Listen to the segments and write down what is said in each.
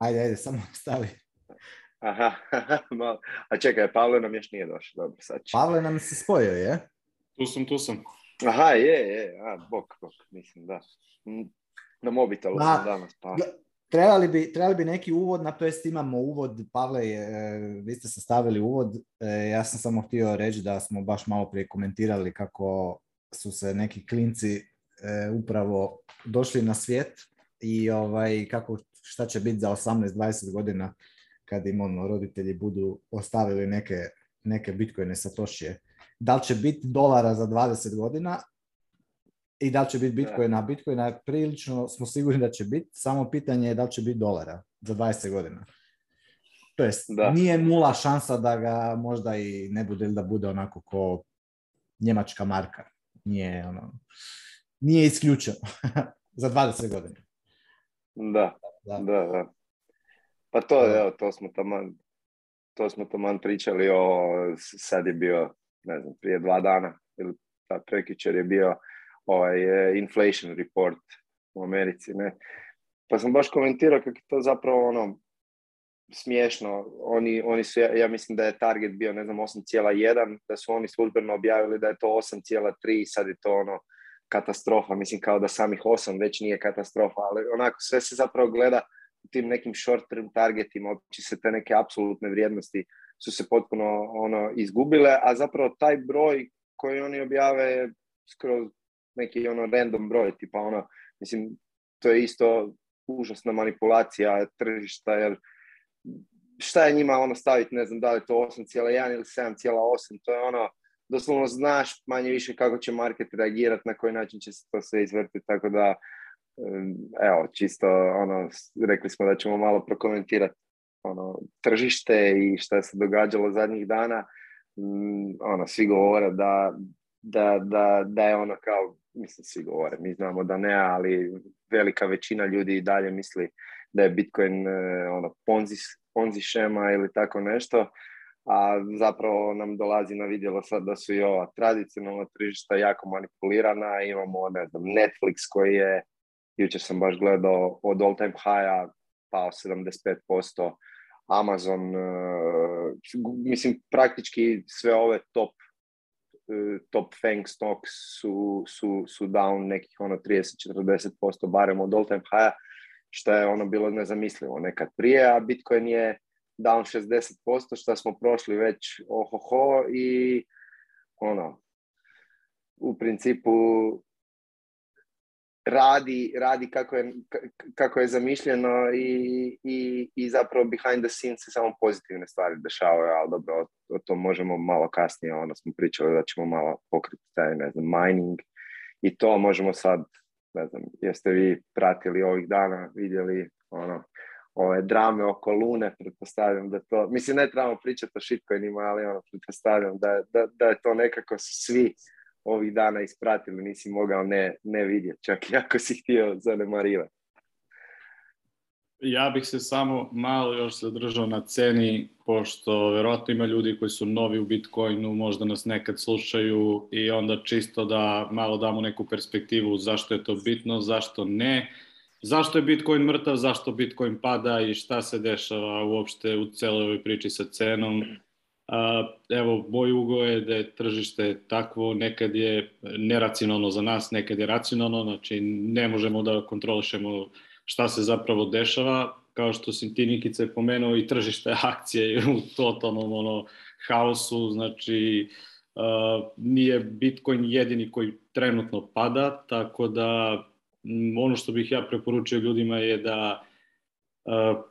Ajde, ajde, samo stavi. Aha, malo. a čekaj, Pavle nam još nije došao, dobro, sad Pavle nam se spojio, je? Tu sam, tu sam. Aha, je, je, a, bok, bok, mislim, da. Mm, na mobitelu sam danas, pa. Trebali bi, trebali bi neki uvod, na to jest imamo uvod, Pavle, je, e, vi ste sastavili uvod, e, ja sam samo htio reći da smo baš malo prije komentirali kako su se neki klinci e, upravo došli na svijet i ovaj, kako šta će biti za 18-20 godina kad im ono, roditelji budu ostavili neke, neke bitcoine satošije. Da li će biti dolara za 20 godina i da li će biti bitcoina? Bitcoina prilično smo sigurni da će biti, samo pitanje je da li će biti dolara za 20 godina. To jest, nije nula šansa da ga možda i ne bude ili da bude onako ko njemačka marka. Nije, ono, nije isključeno za 20 godina. Da. Da, da. Pa to, pa da. evo, to smo tamo, to smo tamo pričali o, sad je bio, ne znam, prije dva dana, ili ta prekičer je bio ovaj e, inflation report u Americi, ne. Pa sam baš komentirao kako je to zapravo ono, smiješno. Oni, oni su, ja, mislim da je target bio, ne znam, 8,1, da su oni službeno objavili da je to 8,3, sad je to ono katastrofa, mislim kao da samih osam već nije katastrofa, ali onako sve se zapravo gleda u tim nekim short term targetima, opće se te neke apsolutne vrijednosti su se potpuno ono izgubile, a zapravo taj broj koji oni objave je skroz neki ono random broj, tipa ono, mislim, to je isto užasna manipulacija tržišta, jer šta je njima ono staviti, ne znam da li je to 8,1 ili 7,8, to je ono, doslovno znaš manje više kako će market reagirati, na koji način će se to sve izvrtiti, tako da evo, čisto ono, rekli smo da ćemo malo prokomentirati ono, tržište i što se događalo zadnjih dana. Mm, ono, svi govore da, da, da, da je ono kao, mislim svi govore, mi znamo da ne, ali velika većina ljudi i dalje misli da je Bitcoin e, ono, ponzi, ponzi šema ili tako nešto a zapravo nam dolazi na vidjelo sad da su i ova tradicionalna tržišta jako manipulirana, imamo ne znam, Netflix koji je, jučer sam baš gledao, od all time high-a pao 75%, Amazon, e, mislim praktički sve ove top e, top FANG stocks su, su, su down nekih ono 30-40% barem od all time high što je ono bilo nezamislivo nekad prije, a Bitcoin je down 60%, što smo prošli već ohoho i ono, u principu radi, radi kako, je, kako je zamišljeno i, i, i zapravo behind the scenes se samo pozitivne stvari dešavaju, ali dobro, o, o to možemo malo kasnije, ono smo pričali da ćemo malo pokriti taj, ne znam, mining i to možemo sad, ne znam, jeste vi pratili ovih dana, vidjeli, ono, ove drame oko Lune, pretpostavljam da to, mislim ne trebamo pričati o shitcoinima, ali ono, pretpostavljam da, da, da je to nekako svi ovih dana ispratili, nisi mogao ne, ne vidjeti, čak i ako si htio zanemarivati. Ja bih se samo malo još zadržao na ceni, pošto verovatno ima ljudi koji su novi u Bitcoinu, možda nas nekad slušaju i onda čisto da malo damo neku perspektivu zašto je to bitno, zašto ne zašto je Bitcoin mrtav, zašto Bitcoin pada i šta se dešava uopšte u celoj ovoj priči sa cenom. Evo, moj ugo je da je tržište takvo, nekad je neracionalno za nas, nekad je racionalno, znači ne možemo da kontrolišemo šta se zapravo dešava, kao što si ti Nikice pomenuo i tržište akcije u totalnom ono, haosu, znači nije Bitcoin jedini koji trenutno pada, tako da Mm, ono što bih ja preporučio ljudima je da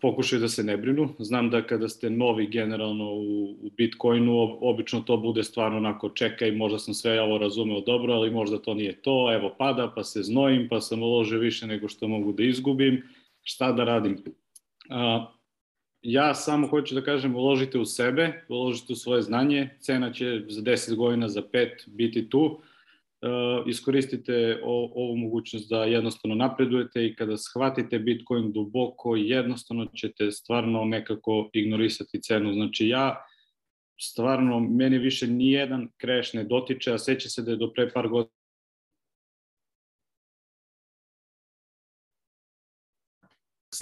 pokušaju da se ne brinu. Znam da kada ste novi generalno u Bitcoinu, obično to bude stvarno onako čekaj, možda sam sve ovo razumeo dobro, ali možda to nije to, evo pada, pa se znojim, pa sam uložio više nego što mogu da izgubim, šta da radim? Ja samo hoću da kažem, uložite u sebe, uložite u svoje znanje, cena će za 10 godina, za 5 biti tu, E, iskoristite ovu mogućnost da jednostavno napredujete i kada shvatite Bitcoin duboko, jednostavno ćete stvarno nekako ignorisati cenu. Znači ja stvarno, meni više nijedan kreš ne dotiče, a seća se da je do pre par godina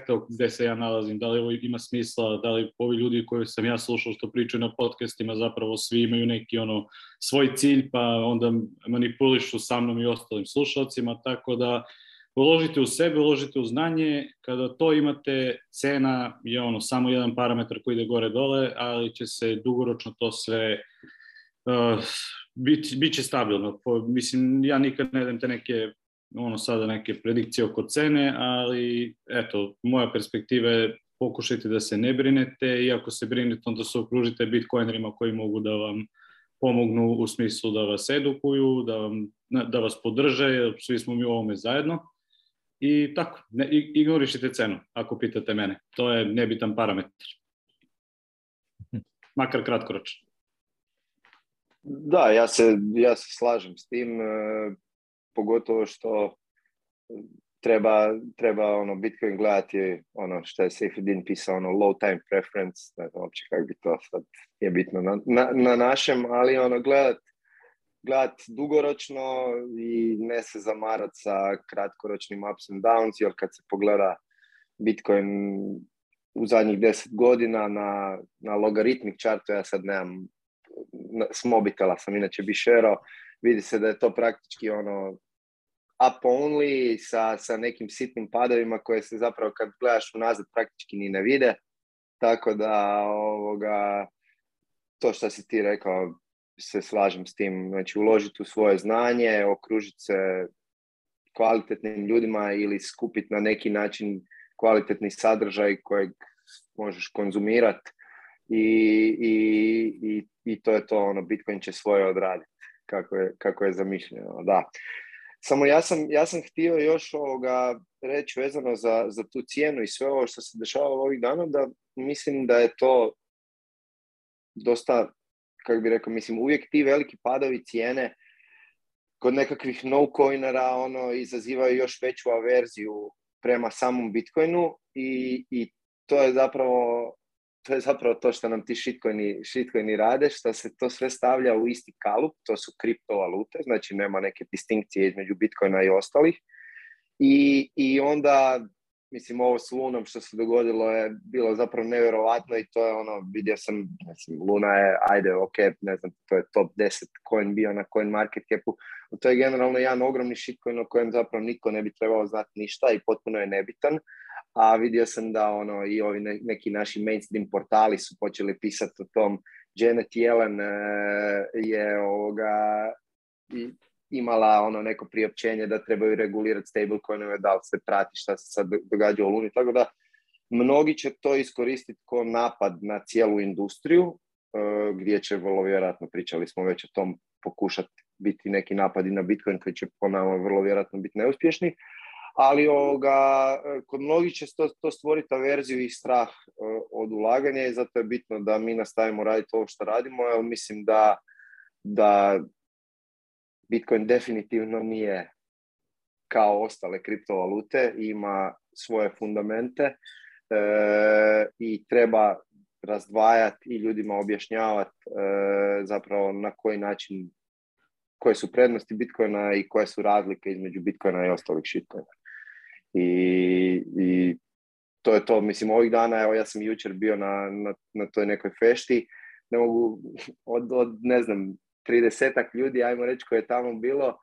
to gde se ja nalazim, da li ovo ima smisla, da li ovi ljudi koji sam ja slušao što pričaju na podcastima zapravo svi imaju neki ono svoj cilj pa onda manipulišu sa mnom i ostalim slušalcima, tako da uložite u sebe, uložite u znanje, kada to imate cena je ono samo jedan parametar koji ide gore dole, ali će se dugoročno to sve uh, bit, stabilno. mislim, ja nikad ne dam te neke ono sada neke predikcije oko cene, ali eto, moja perspektiva je pokušajte da se ne brinete i ako se brinete onda se okružite bitcoinerima koji mogu da vam pomognu u smislu da vas edukuju, da, vam, da vas podrže, svi smo mi u ovome zajedno. I tako, ne, ignorišite cenu, ako pitate mene. To je nebitan parametar. Makar kratkoročno. Da, ja se, ja se slažem s tim. E, pogotovo što treba, treba ono, Bitcoin gledati ono što je Seyfedin pisao, ono low time preference, ne znam uopće kako bi to sad je bitno na, našem, ali ono gledat, gledat dugoročno i ne se zamarat sa kratkoročnim ups and downs, jer kad se pogleda Bitcoin u zadnjih deset godina na, na logaritmik čartu, ja sad nemam, s mobitela sam inače bi šero, vidi se da je to praktički ono up only sa, sa nekim sitnim padovima koje se zapravo kad gledaš nazad praktički ni ne vide. Tako da ovoga, to što si ti rekao se slažem s tim. Znači uložiti u svoje znanje, okružiti se kvalitetnim ljudima ili skupiti na neki način kvalitetni sadržaj kojeg možeš konzumirati i, i, i, i, to je to, ono, Bitcoin će svoje odraditi kako je, kako je zamišljeno, da. Samo ja sam, ja sam htio još ovoga reći vezano za, za tu cijenu i sve ovo što se dešavalo ovih dana, da mislim da je to dosta, kako bi rekao, mislim, uvijek ti veliki padovi cijene kod nekakvih no-coinera ono, izazivaju još veću averziju prema samom Bitcoinu i, i to je zapravo to je zapravo to što nam ti shitcoini, shitcoini rade, što se to sve stavlja u isti kalup, to su kriptovalute, znači nema neke distinkcije između Bitcoina i ostalih. I, i onda, mislim, ovo s Lunom što se dogodilo je bilo zapravo nevjerovatno i to je ono, vidio sam, mislim, Luna je, ajde, ok, ne znam, to je top 10 coin bio na coin market capu, to je generalno jedan ogromni shitcoin o kojem zapravo niko ne bi trebao znati ništa i potpuno je nebitan a vidio sam da ono i ovi neki naši mainstream portali su počeli pisati o tom. Janet Yellen e, je ovoga i, imala ono neko priopćenje da trebaju regulirati stablecoinove, da li se prati šta se sad događa u Luni, tako da mnogi će to iskoristiti kao napad na cijelu industriju, e, gdje će vrlo vjerojatno, pričali smo već o tom, pokušati biti neki napadi na Bitcoin koji će po nama vrlo vjerojatno biti neuspješni, ali ovoga, kod mnogih će to, to stvoriti averziju i strah e, od ulaganja i zato je bitno da mi nastavimo raditi ovo što radimo, jer mislim da, da Bitcoin definitivno nije kao ostale kriptovalute, ima svoje fundamente e, i treba razdvajati i ljudima objašnjavati e, zapravo na koji način koje su prednosti Bitcoina i koje su razlike između Bitcoina i ostalih shitcoina. I, I, to je to. Mislim, ovih dana, evo ja sam jučer bio na, na, na toj nekoj fešti, ne mogu, od, od ne znam, tridesetak ljudi, ajmo reći, koje je tamo bilo,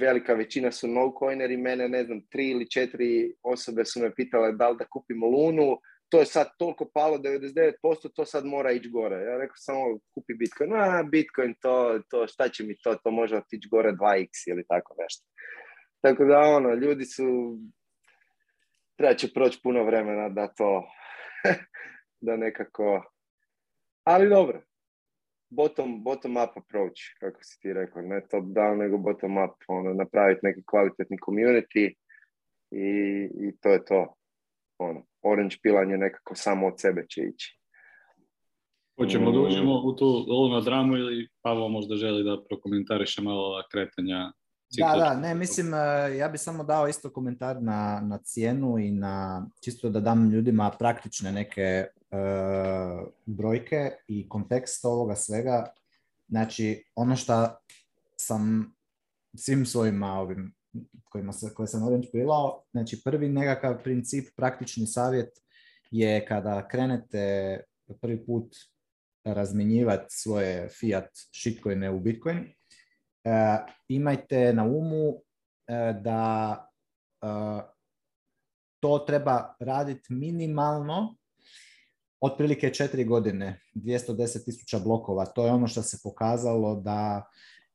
velika većina su no-coineri, mene, ne znam, tri ili četiri osobe su me pitale da li da kupimo Lunu, to je sad toliko palo, 99%, to sad mora ići gore. Ja rekao samo kupi Bitcoin, a Bitcoin to, to šta će mi to, to može otići gore 2x ili tako nešto. Tako da ono, ljudi su treba će proći puno vremena da to, da nekako, ali dobro, bottom, bottom up approach, kako si ti rekao, ne top down, nego bottom up, ono, napraviti neki kvalitetni community i, i to je to. Ono, orange pilanje nekako samo od sebe će ići. Hoćemo da mm. uđemo u tu na dramu ili Pavel možda želi da prokomentariše malo ova kretanja da, da, ne, mislim, e, ja bih samo dao isto komentar na, na cijenu i na, čisto da dam ljudima praktične neke e, brojke i kontekst ovoga svega. Znači, ono što sam svim svojima ovim, kojima se, koje sam ovdje pilao, znači prvi nekakav princip, praktični savjet je kada krenete prvi put razmjenjivati svoje fiat shitcoine u bitcoin, E, imajte na umu e, da e, to treba raditi minimalno otprilike četiri godine, 210 tisuća blokova. To je ono što se pokazalo da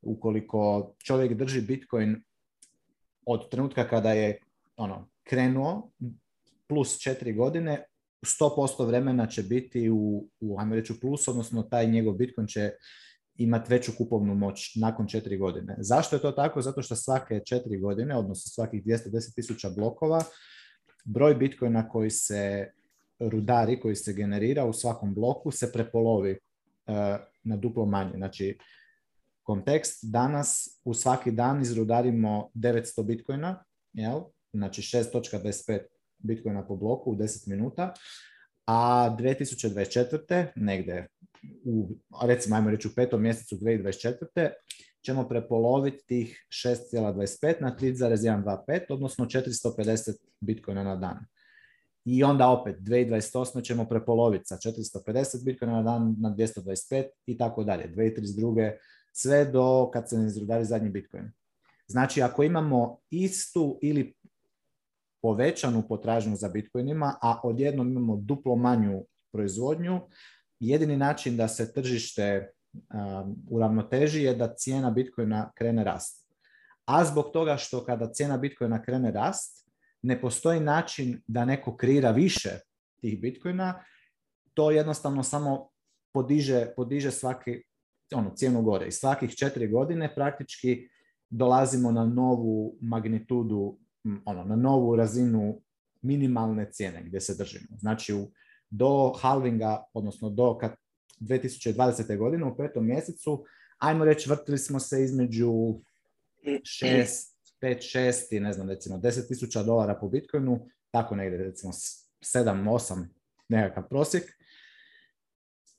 ukoliko čovjek drži Bitcoin od trenutka kada je ono, krenuo plus četiri godine, 100% vremena će biti u, u ajmo plus, odnosno taj njegov Bitcoin će imati veću kupovnu moć nakon četiri godine. Zašto je to tako? Zato što svake četiri godine, odnosno svakih 210 tisuća blokova, broj bitcoina koji se rudari, koji se generira u svakom bloku se prepolovi e, na duplo manje. Znači, kontekst danas u svaki dan izrudarimo 900 bitcoina, jel? znači 6.25 bitcoina po bloku u 10 minuta, a 2024. negdje u, recimo, ajmo reći u petom mjesecu 2024. ćemo prepoloviti tih 6,25 na 3,125, odnosno 450 bitcoina na dan. I onda opet 2028. ćemo prepoloviti sa 450 bitcoina na dan na 225 i tako dalje. 2032. sve do kad se ne izrudari zadnji bitcoin. Znači ako imamo istu ili povećanu potražnju za bitcoinima, a odjednom imamo duplo manju proizvodnju, jedini način da se tržište um, uravnoteži je da cijena Bitcoina krene rast. A zbog toga što kada cijena Bitcoina krene rast, ne postoji način da neko kreira više tih Bitcoina, to jednostavno samo podiže, podiže svaki, ono, cijenu gore. I svakih četiri godine praktički dolazimo na novu magnitudu, ono, na novu razinu minimalne cijene gdje se držimo. Znači u do halvinga, odnosno do 2020. godine u petom mjesecu, ajmo reći vrtili smo se između 6, 5, 6 i ne znam recimo 10.000 dolara po Bitcoinu, tako negdje recimo 7, 8 nekakav prosjek.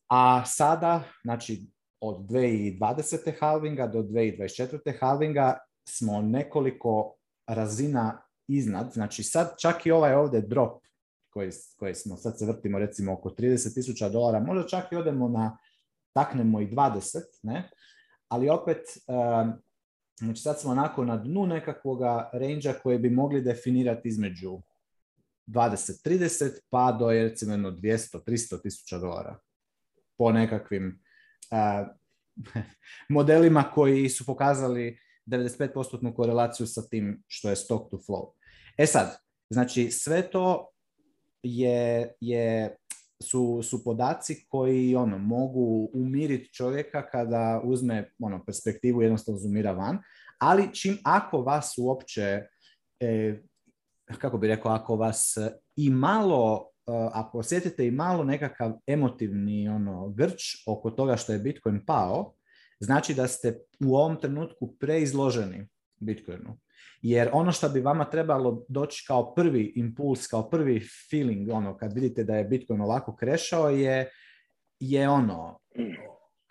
A sada, znači od 2020. halvinga do 2024. halvinga smo nekoliko razina iznad, znači sad čak i ovaj ovdje drop koje, koji smo, sad se vrtimo recimo oko 30 30.000 dolara, možda čak i odemo na, taknemo i 20, ne? ali opet, znači sad smo onako na dnu nekakvog range koje bi mogli definirati između 20-30 pa do recimo 200-300 tisuća dolara po nekakvim modelima koji su pokazali 95% korelaciju sa tim što je stock to flow. E sad, znači sve to je, je su, su podaci koji ono, mogu umiriti čovjeka kada uzme ono, perspektivu jednostavno zoomira van, ali čim ako vas uopće, e, kako bi rekao, ako vas i malo, e, ako osjetite i malo nekakav emotivni ono, grč oko toga što je Bitcoin pao, znači da ste u ovom trenutku preizloženi Bitcoinu. Jer ono što bi vama trebalo doći kao prvi impuls, kao prvi feeling, ono, kad vidite da je Bitcoin ovako krešao, je, je ono,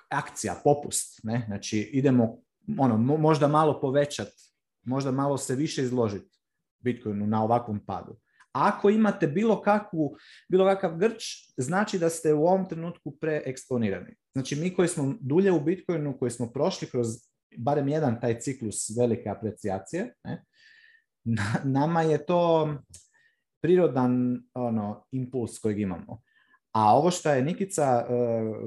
akcija, popust. Ne? Znači, idemo ono, možda malo povećati, možda malo se više izložiti Bitcoinu na ovakvom padu. Ako imate bilo, kakvu, bilo kakav grč, znači da ste u ovom trenutku preeksponirani. Znači mi koji smo dulje u Bitcoinu, koji smo prošli kroz barem jedan taj ciklus velike aprecijacije. Ne? nama je to prirodan ono, impuls kojeg imamo. A ovo što je Nikica e,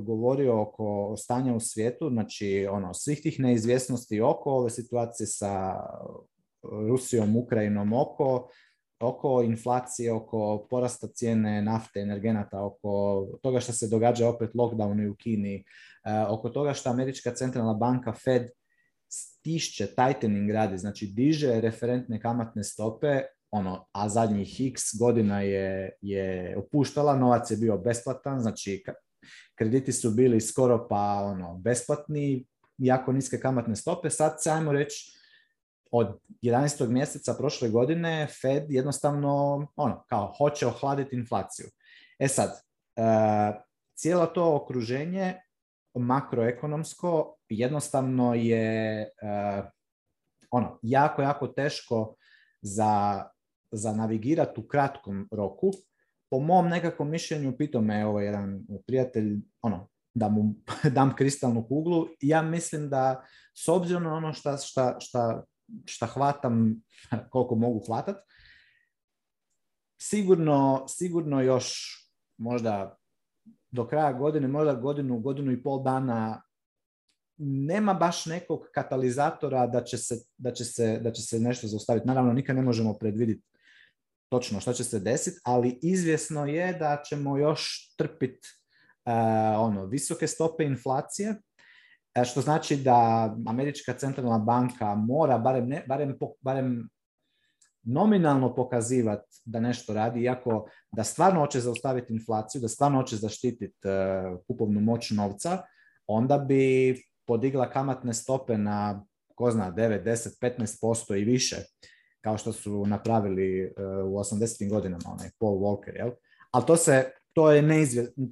govorio oko stanja u svijetu, znači ono, svih tih neizvjesnosti oko ove situacije sa Rusijom, Ukrajinom, oko, oko inflacije, oko porasta cijene nafte, energenata, oko toga što se događa opet lockdown u Kini, e, oko toga što Američka centralna banka Fed stišće, tightening radi, znači diže referentne kamatne stope, ono, a zadnjih x godina je, je opuštala, novac je bio besplatan, znači krediti su bili skoro pa ono, besplatni, jako niske kamatne stope, sad se ajmo reći od 11. mjeseca prošle godine Fed jednostavno ono, kao hoće ohladiti inflaciju. E sad, e, cijelo to okruženje makroekonomsko jednostavno je e, ono, jako, jako teško za, za navigirati u kratkom roku. Po mom nekakvom mišljenju, pitao me ovo jedan prijatelj, ono, da mu dam kristalnu kuglu, ja mislim da s obzirom na ono šta, šta, šta, šta hvatam, koliko mogu hvatat, sigurno, sigurno još možda do kraja godine, možda godinu, godinu i pol dana nema baš nekog katalizatora da će se, da će se, da će se nešto zaustaviti. Naravno, nikad ne možemo predviditi točno što će se desiti, ali izvjesno je da ćemo još trpiti uh, e, ono, visoke stope inflacije, e, što znači da Američka centralna banka mora barem, barem, barem nominalno pokazivati da nešto radi, iako da stvarno hoće zaustaviti inflaciju, da stvarno hoće zaštititi e, kupovnu moć novca, onda bi podigla kamatne stope na, ko zna, 9, 10, 15% i više, kao što su napravili e, u 80. godinama, onaj Paul Walker, jel? Ali to se, to, je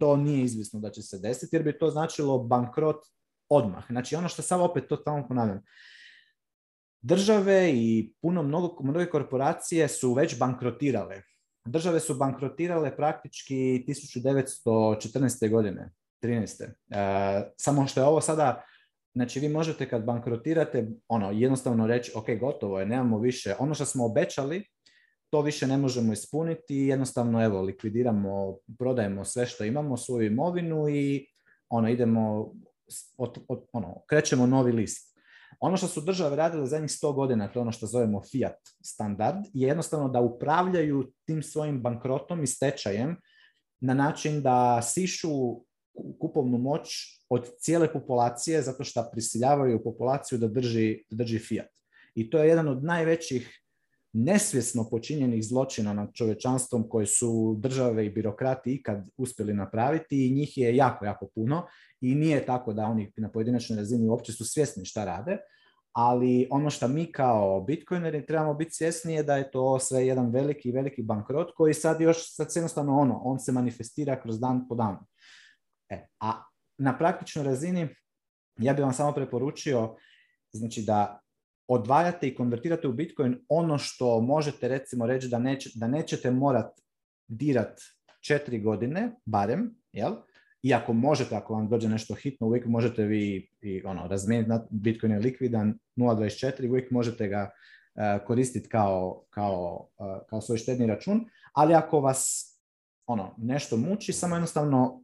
to nije izvisno da će se desiti, jer bi to značilo bankrot odmah. Znači, ono što sam opet to tamo ponavljam, države i puno mnogo, mnoge korporacije su već bankrotirale. Države su bankrotirale praktički 1914. godine, 13. E, samo što je ovo sada Znači vi možete kad bankrotirate, ono, jednostavno reći, ok, gotovo je, nemamo više, ono što smo obećali, to više ne možemo ispuniti i jednostavno, evo, likvidiramo, prodajemo sve što imamo, svoju imovinu i ono, idemo, od, ono, krećemo novi list. Ono što su države radile zadnjih 100 godina, to je ono što zovemo fiat standard, je jednostavno da upravljaju tim svojim bankrotom i stečajem na način da sišu kupovnu moć od cijele populacije zato što prisiljavaju populaciju da drži, da drži fiat. I to je jedan od najvećih nesvjesno počinjenih zločina nad čovečanstvom koje su države i birokrati ikad uspjeli napraviti i njih je jako, jako puno i nije tako da oni na pojedinačnoj razini uopće su svjesni šta rade, ali ono što mi kao bitcoineri trebamo biti svjesni je da je to sve jedan veliki, veliki bankrot koji sad još sad jednostavno ono, on se manifestira kroz dan po danu. E, a na praktičnoj razini ja bih vam samo preporučio znači da odvajate i konvertirate u Bitcoin ono što možete recimo reći da, da nećete morat dirat četiri godine, barem, jel? I ako možete, ako vam dođe nešto hitno, uvijek možete vi i ono, razmijeniti, Bitcoin je likvidan 0.24, uvijek možete ga e, koristiti kao, kao, e, kao svoj štedni račun, ali ako vas ono, nešto muči, samo jednostavno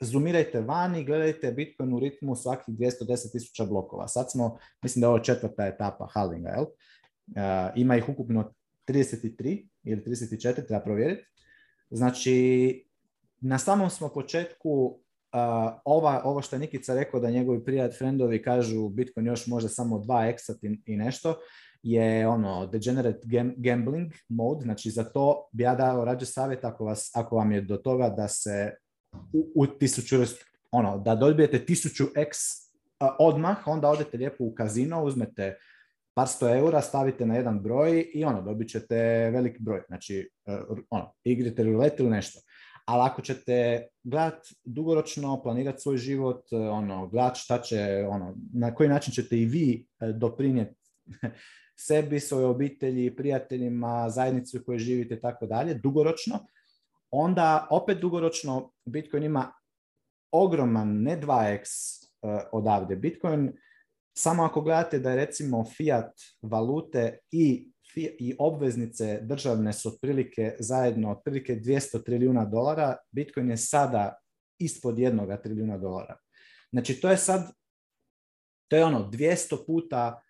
zoomirajte van i gledajte Bitcoin u ritmu svakih 210 tisuća blokova. Sad smo, mislim da je ovo četvrta etapa halvinga, jel? E, ima ih ukupno 33 ili 34, treba provjeriti. Znači, na samom smo početku e, ova, ovo što je Nikica rekao da njegovi prijatelji friendovi kažu Bitcoin još može samo dva eksat i, nešto, je ono degenerate gambling mode, znači za to bi ja dao rađe savjet ako, vas, ako vam je do toga da se u, u ono, da dobijete tisuću x e, odmah, onda odete lijepo u kazino, uzmete par sto eura, stavite na jedan broj i ono, dobit ćete velik broj. Znači, e, ono, igrate rulet ili nešto. Ali ako ćete gledati dugoročno, planirati svoj život, e, ono, gledati šta će, ono, na koji način ćete i vi doprinijeti sebi, svojoj obitelji, prijateljima, zajednici u kojoj živite i tako dalje, dugoročno, onda opet dugoročno Bitcoin ima ogroman, ne 2x e, odavde. Bitcoin, samo ako gledate da je recimo fiat valute i, i obveznice državne su otprilike zajedno otprilike 200 trilijuna dolara, Bitcoin je sada ispod jednog trilijuna dolara. Znači to je sad, to je ono 200 puta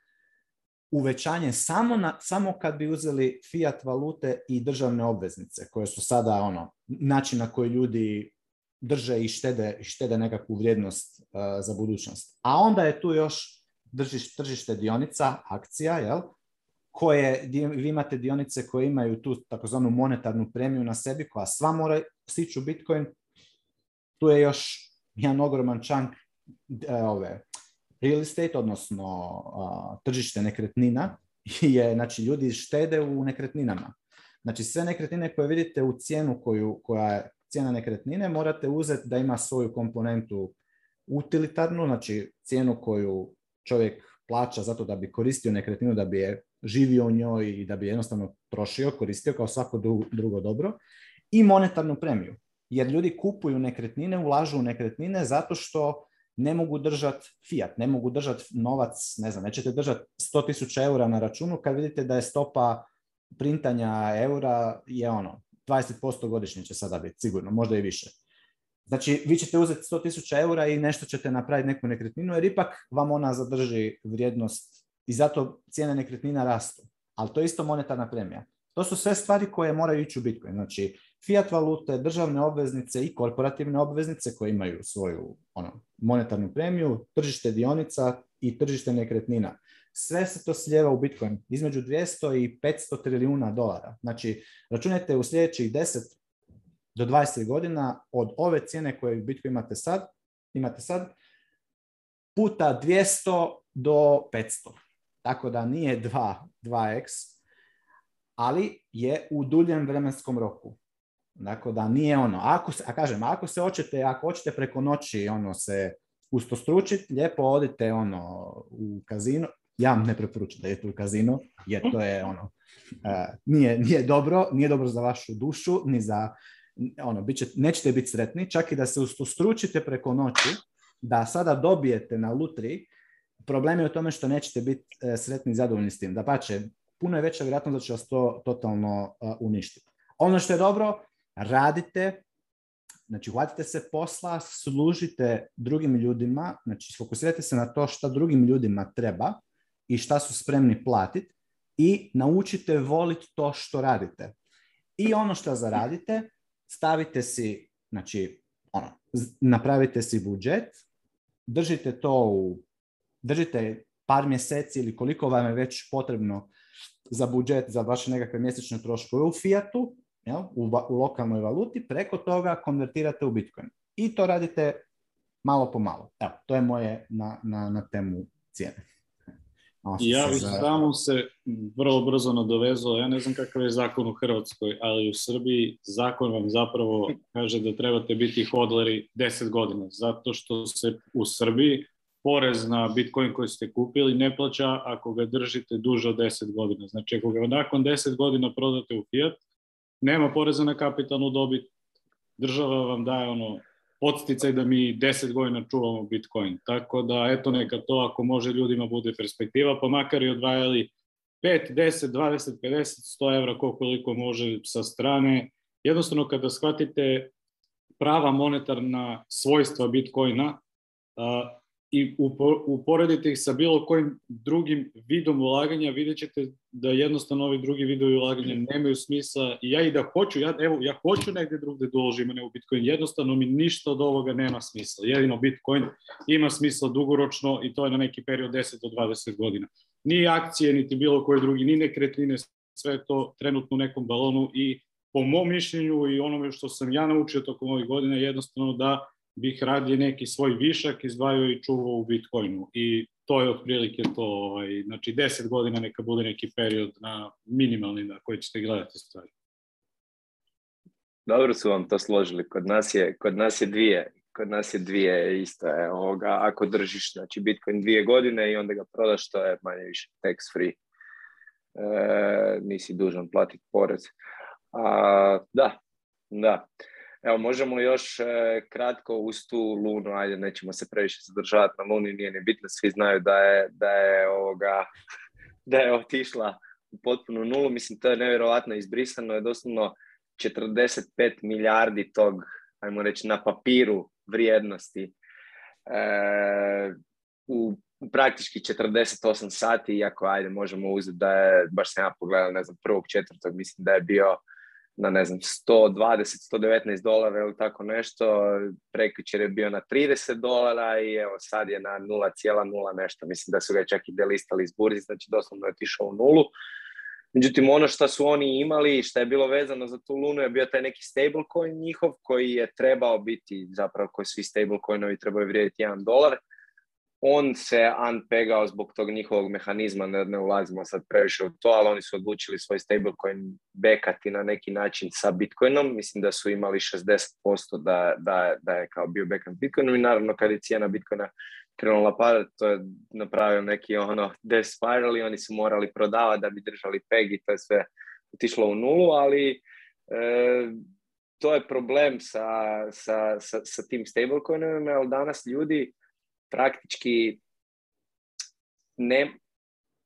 uvećanje samo, na, samo kad bi uzeli fiat valute i državne obveznice, koje su sada ono, način na koji ljudi drže i štede, štede nekakvu vrijednost uh, za budućnost. A onda je tu još držiš, tržište dionica, akcija, jel? koje vi imate dionice koje imaju tu takozvanu monetarnu premiju na sebi koja sva mora stići u Bitcoin. Tu je još jedan ogroman čank ove, real estate, odnosno tržište nekretnina, je, znači, ljudi štede u nekretninama. Znači, sve nekretnine koje vidite u cijenu koju, koja je cijena nekretnine, morate uzeti da ima svoju komponentu utilitarnu, znači cijenu koju čovjek plaća zato da bi koristio nekretninu, da bi je živio u njoj i da bi jednostavno trošio, koristio kao svako drugo dobro, i monetarnu premiju. Jer ljudi kupuju nekretnine, ulažu u nekretnine zato što ne mogu držati fiat, ne mogu držati novac, ne znam, nećete držati 100.000 eura na računu kad vidite da je stopa printanja eura je ono, 20% godišnje će sada biti, sigurno, možda i više. Znači, vi ćete uzeti 100.000 eura i nešto ćete napraviti neku nekretninu, jer ipak vam ona zadrži vrijednost i zato cijene nekretnina rastu. Ali to je isto monetarna premija. To su sve stvari koje moraju ići u Bitcoin. Znači, fiat valute, državne obveznice i korporativne obveznice koje imaju svoju ono, monetarnu premiju, tržište dionica i tržište nekretnina. Sve se to sljeva u Bitcoin, između 200 i 500 trilijuna dolara. Znači, računajte u sljedećih 10 do 20 godina od ove cijene koje u Bitcoin imate sad, imate sad, puta 200 do 500. Tako da nije 2, 2x, ali je u duljem vremenskom roku. Dakle, da nije ono, ako se, a kažem, ako se hoćete, ako hoćete preko noći ono se ustostručiti, lijepo odite ono u kazino, ja vam ne preporučam da idete u kazino, jer to je ono, e, nije, nije, dobro, nije dobro za vašu dušu, ni za, ono, bit nećete biti sretni, čak i da se ustostručite preko noći, da sada dobijete na lutri, problem je u tome što nećete biti e, sretni i zadovoljni s tim. Da pače, puno je veća vjerojatnost da će vas to totalno e, uništiti. Ono što je dobro, radite, znači hvatite se posla, služite drugim ljudima, znači fokusirajte se na to šta drugim ljudima treba i šta su spremni platiti i naučite voliti to što radite. I ono što zaradite, stavite si, znači, ono, napravite si budžet, držite to u, držite par mjeseci ili koliko vam je već potrebno za budžet, za vaše nekakve mjesečne troškove u Fiatu jel, u, u lokalnoj valuti, preko toga konvertirate u Bitcoin. I to radite malo po malo. Evo, to je moje na, na, na temu cijene. Ja bih za... samo se vrlo brzo nadovezao, ja ne znam kakav je zakon u Hrvatskoj, ali u Srbiji zakon vam zapravo kaže da trebate biti hodleri 10 godina, zato što se u Srbiji porez na Bitcoin koji ste kupili ne plaća ako ga držite duže od 10 godina. Znači ako ga nakon 10 godina prodate u fiat, nema poreza na kapitalnu dobit, država vam daje ono podsticaj da mi deset godina čuvamo Bitcoin. Tako da, eto, neka to ako može ljudima bude perspektiva, pa makar i odvajali 5, 10, 20, 50, 100 evra koliko može sa strane. Jednostavno, kada shvatite prava monetarna svojstva Bitcoina, i uporedite ih sa bilo kojim drugim vidom ulaganja, vidjet ćete da jednostavno ovi drugi vidovi ulaganja mm. nemaju smisla. I ja i da hoću, ja, evo, ja hoću negdje drugdje da u Bitcoin, jednostavno mi ništa od ovoga nema smisla. Jedino Bitcoin ima smisla dugoročno i to je na neki period 10 do 20 godina. Ni akcije, niti bilo koji drugi, ni nekretnine, sve to trenutno u nekom balonu i po mom mišljenju i onome što sam ja naučio tokom ovih godina jednostavno da bih radije neki svoj višak izdvajao i čuvao u Bitcoinu. I to je otprilike to, ovaj, znači 10 godina neka bude neki period na minimalni na koji ćete gledati stvari. Dobro su vam to složili. Kod nas je, kod nas je dvije. Kod nas je dvije isto. Je, e, ovoga, ako držiš znači Bitcoin dvije godine i onda ga prodaš, to je manje više tax free. E, nisi dužan platiti porez. A, da, da. Evo, možemo još e, kratko uz tu Lunu, ajde, nećemo se previše zadržavati na Luni, nije ni bitno, svi znaju da je, da je, ovoga, da je otišla u potpunu nulu, mislim, to je nevjerojatno izbrisano, je doslovno 45 milijardi tog, ajmo reći, na papiru vrijednosti e, u praktički 48 sati, iako ajde možemo uzeti da je, baš sam ja pogledao, ne znam, prvog četvrtog, mislim da je bio na ne znam 120, 119 dolara ili tako nešto, prekjučer je bio na 30 dolara i evo sad je na 0,0 nešto. Mislim da su ga čak i delistali iz burzi, znači doslovno je otišao u nulu. Međutim, ono što su oni imali i što je bilo vezano za tu lunu je bio taj neki stablecoin njihov koji je trebao biti, zapravo koji svi stablecoinovi trebaju vrijediti 1 dolar on se unpegao zbog tog njihovog mehanizma, ne, ne ulazimo sad previše u to, ali oni su odlučili svoj stablecoin bekati na neki način sa Bitcoinom, mislim da su imali 60% da, da, da je kao bio bekan Bitcoinom i naravno kad je cijena Bitcoina krenula padat, to je napravio neki ono death spiral i oni su morali prodavati da bi držali peg i to je sve otišlo u nulu, ali e, to je problem sa, sa, sa, sa tim stablecoinovima, ali danas ljudi praktički ne,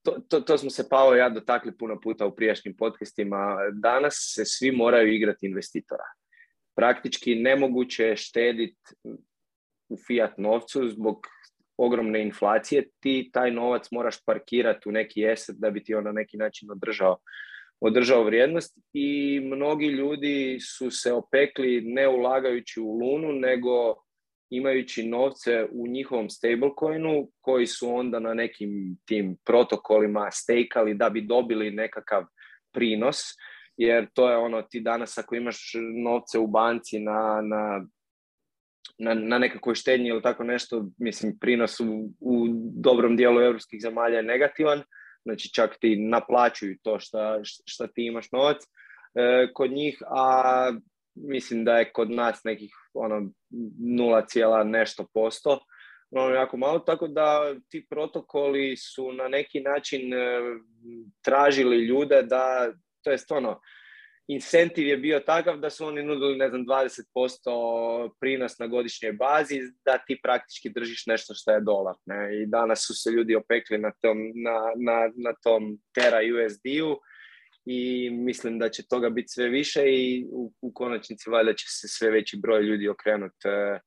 to, to, to, smo se pao ja dotakli puno puta u prijašnjim podcastima. Danas se svi moraju igrati investitora. Praktički nemoguće je štediti u fiat novcu zbog ogromne inflacije. Ti taj novac moraš parkirati u neki eset da bi ti on na neki način održao, održao vrijednost. I mnogi ljudi su se opekli ne ulagajući u lunu, nego imajući novce u njihovom stablecoinu koji su onda na nekim tim protokolima stekali da bi dobili nekakav prinos jer to je ono ti danas ako imaš novce u banci na, na, na, na nekakvoj štednji ili tako nešto, mislim prinos u, u dobrom dijelu europskih zemalja je negativan, znači čak ti naplaćuju to šta, ti imaš novac e, kod njih, a mislim da je kod nas nekih ono, 0, nešto posto, jako malo, tako da ti protokoli su na neki način e, tražili ljude da, to jest ono, incentiv je bio takav da su oni nudili, ne znam, 20% prinos na godišnjoj bazi, da ti praktički držiš nešto što je dolar. Ne? I danas su se ljudi opekli na tom, na, na, na tom tera USD-u, i mislim da će toga biti sve više i u, konačnici valjda će se sve veći broj ljudi okrenuti e,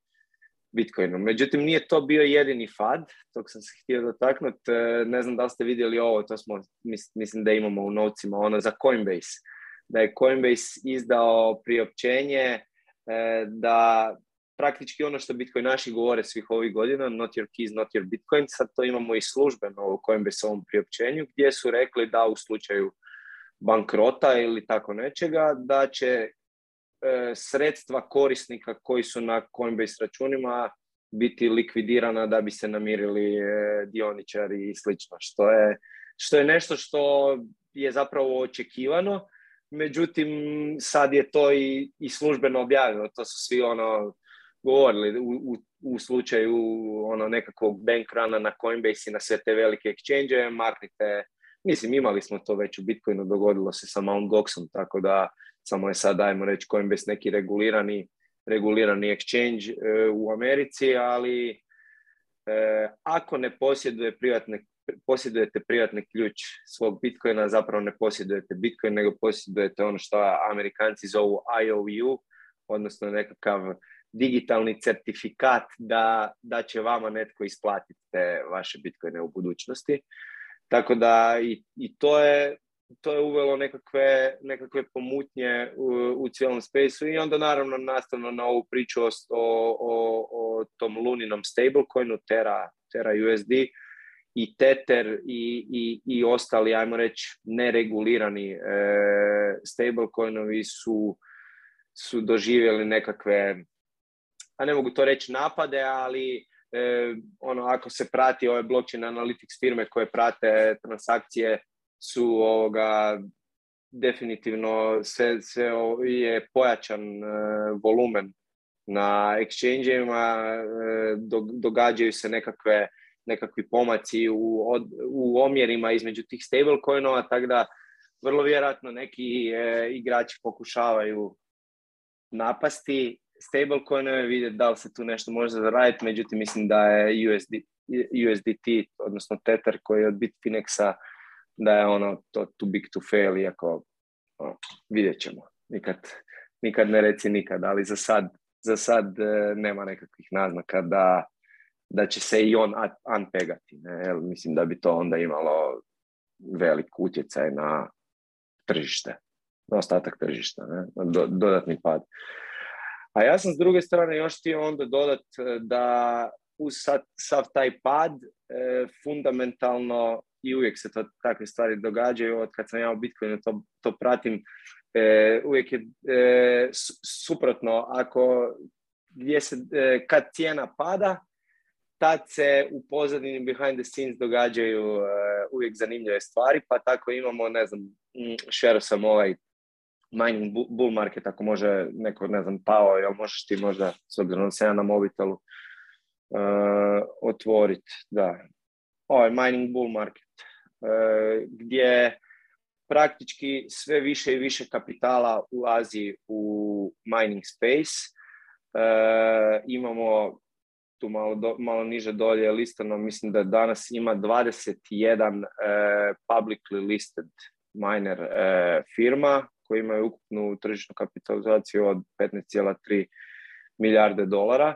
Bitcoinom. Međutim, nije to bio jedini FAD, tog sam se htio dotaknuti. E, ne znam da li ste vidjeli ovo, to smo, mislim da imamo u novcima, ono za Coinbase. Da je Coinbase izdao priopćenje e, da praktički ono što naši govore svih ovih godina, not your keys, not your Bitcoin, sad to imamo i službeno u Coinbase ovom priopćenju gdje su rekli da u slučaju bankrota ili tako nečega, da će e, sredstva korisnika koji su na Coinbase računima biti likvidirana da bi se namirili e, dioničari i slično, što je, što je nešto što je zapravo očekivano, međutim sad je to i, službeno objavljeno, to su svi ono govorili u, u, u slučaju ono nekakvog bankrana na Coinbase i na sve te velike exchange, maknite Mislim, imali smo to već u Bitcoinu, dogodilo se sa Mount Goxom, tako da samo je sad, dajmo reći, Coinbase neki regulirani, regulirani exchange e, u Americi, ali e, ako ne posjeduje privatne, posjedujete privatni ključ svog Bitcoina, zapravo ne posjedujete Bitcoin, nego posjedujete ono što Amerikanci zovu IOU, odnosno nekakav digitalni certifikat da, da će vama netko isplatiti vaše bitcoine u budućnosti. Tako da i, i to je to je uvelo nekakve, nekakve pomutnje u, u cijelom spaceu i onda naravno nastavno na ovu priču o, o, o tom Luninom stablecoinu Terra, Terra USD i Tether i, i, i ostali, ajmo reći, neregulirani e, stablecoinovi su, su doživjeli nekakve, a ne mogu to reći napade, ali e, ono, ako se prati ove blockchain analytics firme koje prate transakcije su ovoga, definitivno se je pojačan e, volumen na exchangeima, e, događaju se nekakve, nekakvi pomaci u, u omjerima između tih stablecoinova, tako da vrlo vjerojatno neki e, igrači pokušavaju napasti stablecoinove, vidjeti da li se tu nešto može zaraditi, međutim mislim da je USD, USDT, odnosno Tether koji je od Bitfinexa, da je ono to too big to fail, iako ono, vidjet ćemo. Nikad, nikad ne reci nikad, ali za sad, za sad e, nema nekakvih naznaka da, da će se i on unpegati. Ne? mislim da bi to onda imalo velik utjecaj na tržište, na ostatak tržišta, ne? dodatni pad. A ja sam s druge strane još htio onda dodat e, da uz sad, sav taj pad e, fundamentalno i uvijek se to takve stvari događaju. Od kad sam ja u Bitcoinu to, to pratim, e, uvijek je suprotno. Ako gdje se, kad cijena pada, tad se u pozadini behind the scenes događaju uvijek zanimljive stvari, pa tako imamo, ne znam, šero sam ovaj mining bull market, ako može neko, ne znam, pao, jel možeš ti možda, s obzirom se ja na mobitelu, uh, e, otvoriti, da. Ovaj mining bull market, e, gdje praktički sve više i više kapitala ulazi u mining space. E, imamo tu malo, malo niže dolje listano, mislim da danas ima 21 publicly listed miner firma koji imaju ukupnu tržišnu kapitalizaciju od 15,3 milijarde dolara.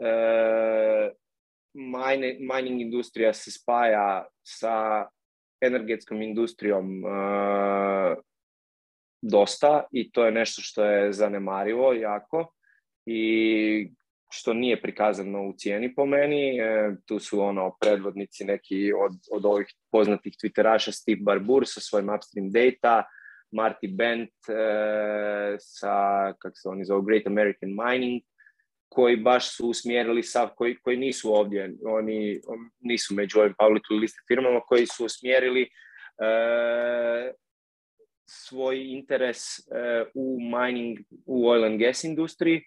E, mining industrija se spaja sa energetskom industrijom e, dosta i to je nešto što je zanemarivo jako i što nije prikazano u cijeni po meni. E, tu su ono predvodnici neki od, od ovih poznatih twitteraša Steve Barbour sa svojim upstream data, Marty Bent eh, sa, kak se oni zove, Great American Mining, koji baš su usmjerili sav, koji, koji nisu ovdje, oni nisu među ovim public liste firmama, koji su usmjerili eh, svoj interes eh, u mining, u oil and gas industriji.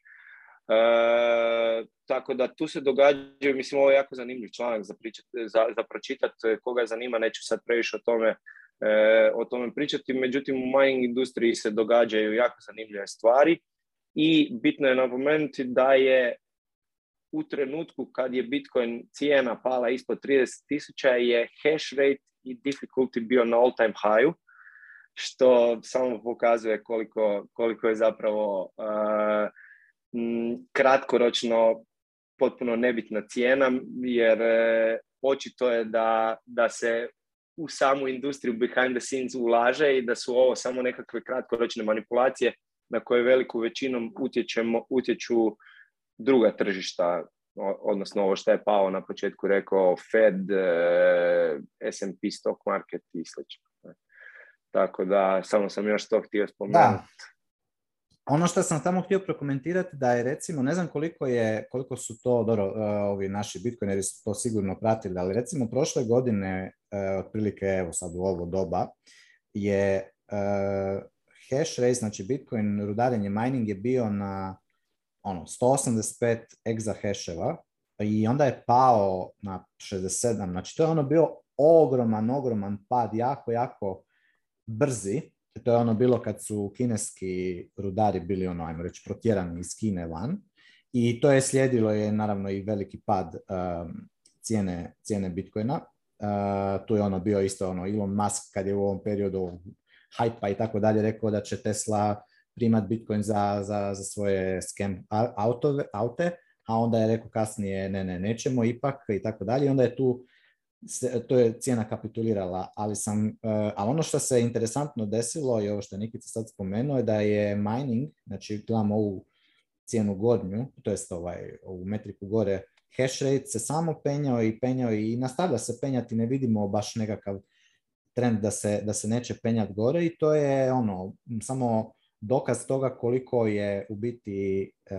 tako da tu se događaju, mislim ovo je jako zanimljiv članak za, pričat, za, za pročitat, koga zanima, neću sad previše o tome e, o tome pričati, međutim u mining industriji se događaju jako zanimljive stvari i bitno je napomenuti da je u trenutku kad je Bitcoin cijena pala ispod 30.000 je hash rate i difficulty bio na all time high što samo pokazuje koliko, koliko je zapravo e, kratkoročno potpuno nebitna cijena, jer uh, očito je da, da se u samu industriju behind the scenes ulaže i da su ovo samo nekakve kratkoročne manipulacije na koje veliku većinom utječemo, utječu druga tržišta, odnosno ovo što je Pao na početku rekao, Fed, eh, S&P stock market i sl. Tako da, samo sam još to htio spomenuti. Ono što sam samo htio prokomentirati da je recimo, ne znam koliko je, koliko su to, dobro, eh, ovi naši bitcoineri su to sigurno pratili, ali recimo prošle godine E, otprilike evo sad u ovo doba, je e, hash rate, znači Bitcoin rudarenje mining je bio na ono, 185 exahasheva i onda je pao na 67. Znači to je ono bio ogroman, ogroman pad, jako, jako brzi. To je ono bilo kad su kineski rudari bili, ono, ajmo reći, protjerani iz Kine van. I to je slijedilo je naravno i veliki pad cijene, cijene Bitcoina tu je ono bio isto ono Elon Musk kad je u ovom periodu hype i tako dalje rekao da će Tesla primat Bitcoin za, za, za svoje scam autove, aute, a onda je rekao kasnije ne, ne, nećemo ipak i tako dalje. Onda je tu to je cijena kapitulirala, ali sam, e, ono što se interesantno desilo i ovo što je Nikica sad spomenuo je da je mining, znači gledamo ovu cijenu gornju, to jest ovaj, u metriku gore hash rate se samo penjao i penjao i nastavlja se penjati, ne vidimo baš nekakav trend da se, da se neće penjati gore i to je ono samo dokaz toga koliko je u biti e,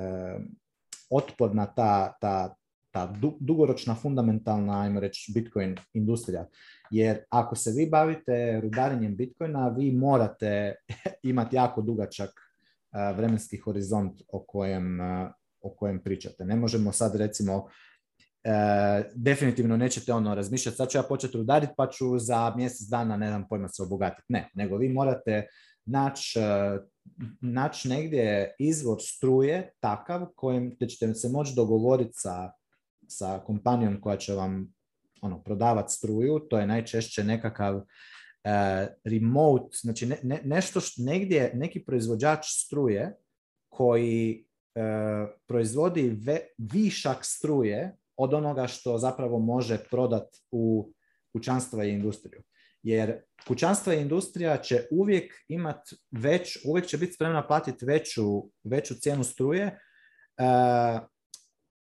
otporna ta, ta, ta dugoročna fundamentalna, ajmo reći, Bitcoin industrija. Jer ako se vi bavite rudarenjem Bitcoina, vi morate imati jako dugačak vremenski horizont o kojem, o kojem pričate. Ne možemo sad recimo definitivno nećete ono razmišljati, sad ću ja početi rudariti pa ću za mjesec dana, ne znam pojma, se obogatiti. Ne, nego vi morate naći nać negdje izvor struje takav kojim ćete se moći dogovoriti sa, sa kompanijom koja će vam ono, prodavati struju, to je najčešće nekakav E, remote, znači ne, ne, nešto što negdje, neki proizvođač struje koji e, proizvodi višak struje od onoga što zapravo može prodat u kućanstva i industriju. Jer kućanstva i industrija će uvijek imat već, uvijek će biti spremna platiti veću, veću cijenu struje, e,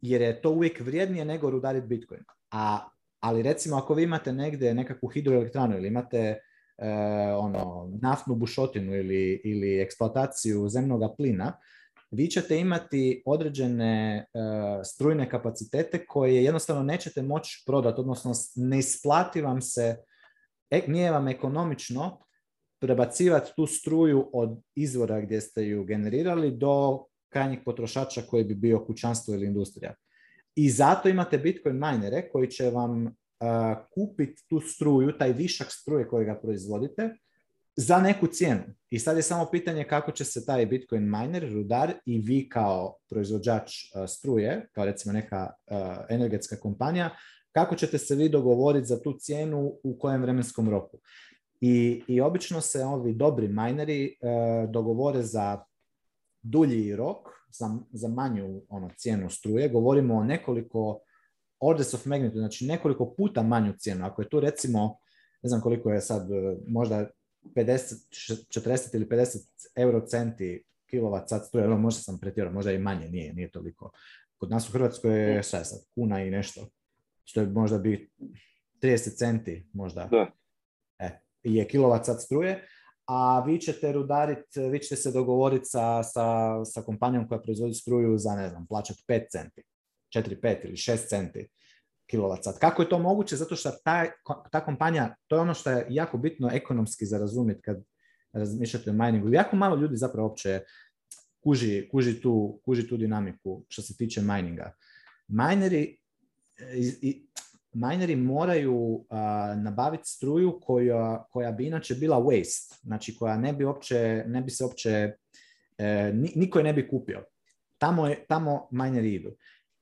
jer je to uvijek vrijednije nego rudarit Bitcoin. A ali recimo ako vi imate negdje nekakvu hidroelektranu ili imate eh, ono, naftnu bušotinu ili, ili eksploataciju zemnog plina, vi ćete imati određene eh, strujne kapacitete koje jednostavno nećete moći prodati, odnosno ne isplati vam se, e, nije vam ekonomično prebacivati tu struju od izvora gdje ste ju generirali do krajnjih potrošača koji bi bio kućanstvo ili industrija. I zato imate Bitcoin minere koji će vam e, kupiti tu struju, taj višak struje ga proizvodite, za neku cijenu. I sad je samo pitanje kako će se taj Bitcoin miner, rudar i vi kao proizvođač e, struje, kao recimo neka e, energetska kompanija, kako ćete se vi dogovoriti za tu cijenu u kojem vremenskom roku. I, i obično se ovi dobri mineri dogovore za dulji rok za, za manju ono, cijenu struje. Govorimo o nekoliko orders of magnitude, znači nekoliko puta manju cijenu. Ako je tu recimo, ne znam koliko je sad, e, možda 50, 40 ili 50 euro centi kilovat sat struje, ono možda sam pretjerao, možda i manje, nije, nije toliko. Kod nas u Hrvatskoj je, šta sad, kuna i nešto, što je možda bi 30 centi možda da. E, je kilovat sat struje, a vi ćete rudarit, vi ćete se dogovoriti sa, sa, sa kompanijom koja proizvodi struju za, ne znam, plaćat 5 centi, 4, 5 ili 6 centi kilovat sat. Kako je to moguće? Zato što ta, ta kompanija, to je ono što je jako bitno ekonomski za razumjeti kad razmišljate o miningu. Jako malo ljudi zapravo uopće kuži, kuži, tu, kuži tu dinamiku što se tiče mininga. Mineri e, i, mineri moraju nabaviti struju koja, koja bi inače bila waste, znači koja ne bi, opće, ne bi se opće, e, niko je ne bi kupio. Tamo, je, tamo mineri idu.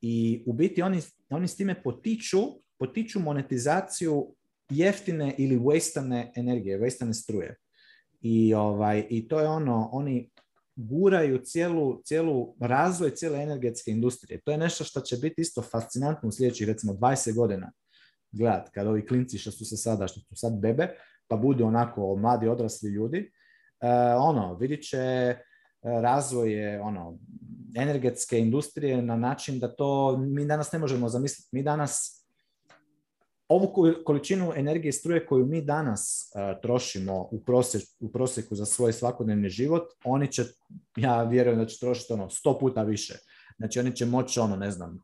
I u biti oni, oni s time potiču, potiču monetizaciju jeftine ili wasteane energije, wasteane struje. I, ovaj, I to je ono, oni guraju cijelu, cijelu razvoj cijele energetske industrije. To je nešto što će biti isto fascinantno u sljedećih recimo 20 godina gledat kad ovi klinci što su se sada, što su sad bebe, pa budu onako mladi odrasli ljudi, e, ono, vidit će e, razvoje ono, energetske industrije na način da to mi danas ne možemo zamisliti. Mi danas ovu količinu energije struje koju mi danas e, trošimo u, prosjeku, u za svoj svakodnevni život, oni će, ja vjerujem da će trošiti ono, sto puta više. Znači oni će moći ono, ne znam,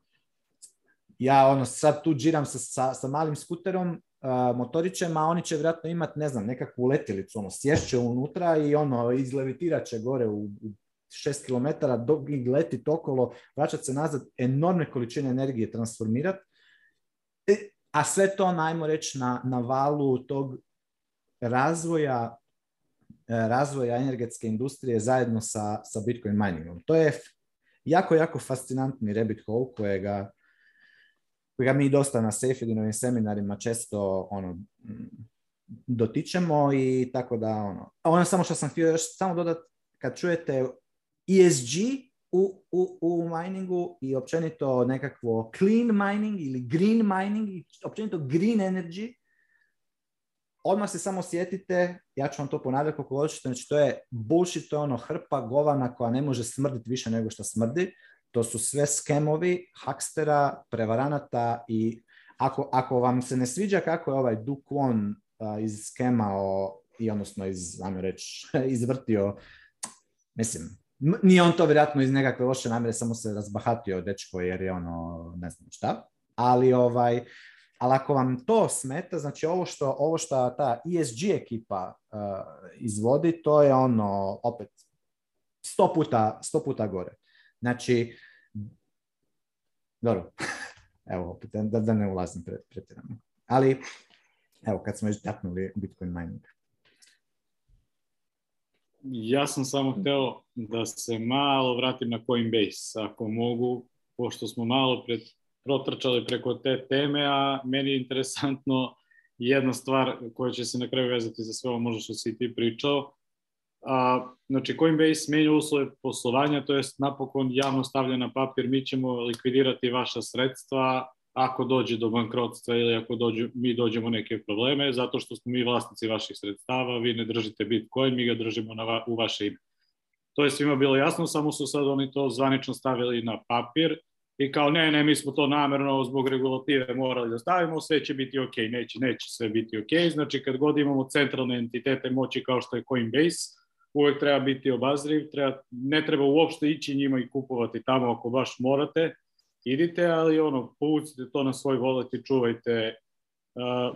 ja ono sad tu džiram sa, sa, malim skuterom, uh, motorićem, a oni će vjerojatno imati, ne znam, nekakvu letilicu, ono, sješće unutra i ono, izlevitirat će gore u, u 6 km, dok letit okolo, vraćat se nazad, enormne količine energije transformirat, e, a sve to, najmo ono, reći, na, valu tog razvoja e, razvoja energetske industrije zajedno sa, sa Bitcoin miningom. To je jako, jako fascinantni rabbit hole kojega kojega mi dosta na Sejfidinovim seminarima često ono, dotičemo i tako da ono. ono samo što sam htio još samo dodat, kad čujete ESG u, u, u miningu i općenito nekakvo clean mining ili green mining i općenito green energy, odmah se samo sjetite, ja ću vam to ponavljati koliko hoćete, znači to je bullshit, to je ono hrpa govana koja ne može smrditi više nego što smrdi, to su sve skemovi hakstera, prevaranata i ako, ako vam se ne sviđa kako je ovaj Duke uh, iz skemao i odnosno iz, reći, izvrtio, mislim, nije on to vjerojatno iz nekakve loše namjere, samo se razbahatio dečko jer je ono, ne znam šta, ali ovaj, ali ako vam to smeta, znači ovo što, ovo što ta ESG ekipa izvodi, to je ono opet sto puta, sto puta gore. Znači, dobro, evo opet, da, da ne ulazim pretjerano. Ali, evo, kad smo još Bitcoin mining. Ja sam samo htio da se malo vratim na Coinbase, ako mogu, pošto smo malo pred, protrčali preko te teme, a meni je interesantno jedna stvar koja će se na kraju vezati za sve ovo možda što si i ti pričao, znači Coinbase mijenja uslove poslovanja, to je napokon javno stavlja na papir, mi ćemo likvidirati vaša sredstva ako dođe do bankrotstva ili ako mi dođemo neke probleme, zato što smo mi vlasnici vaših sredstava, vi ne držite Bitcoin, mi ga držimo na u vaše ime. To je svima bilo jasno, samo su sad oni to zvanično stavili na papir i kao ne, ne, mi smo to namjerno zbog regulative morali da stavimo, sve će biti ok, neće, neće sve biti ok. Znači kad god imamo centralne entitete moći kao što je Coinbase, uvijek treba biti obazriv, treba, ne treba uopšte ići njima i kupovati tamo ako baš morate, idite, ali ono, povucite to na svoj volet i čuvajte. E,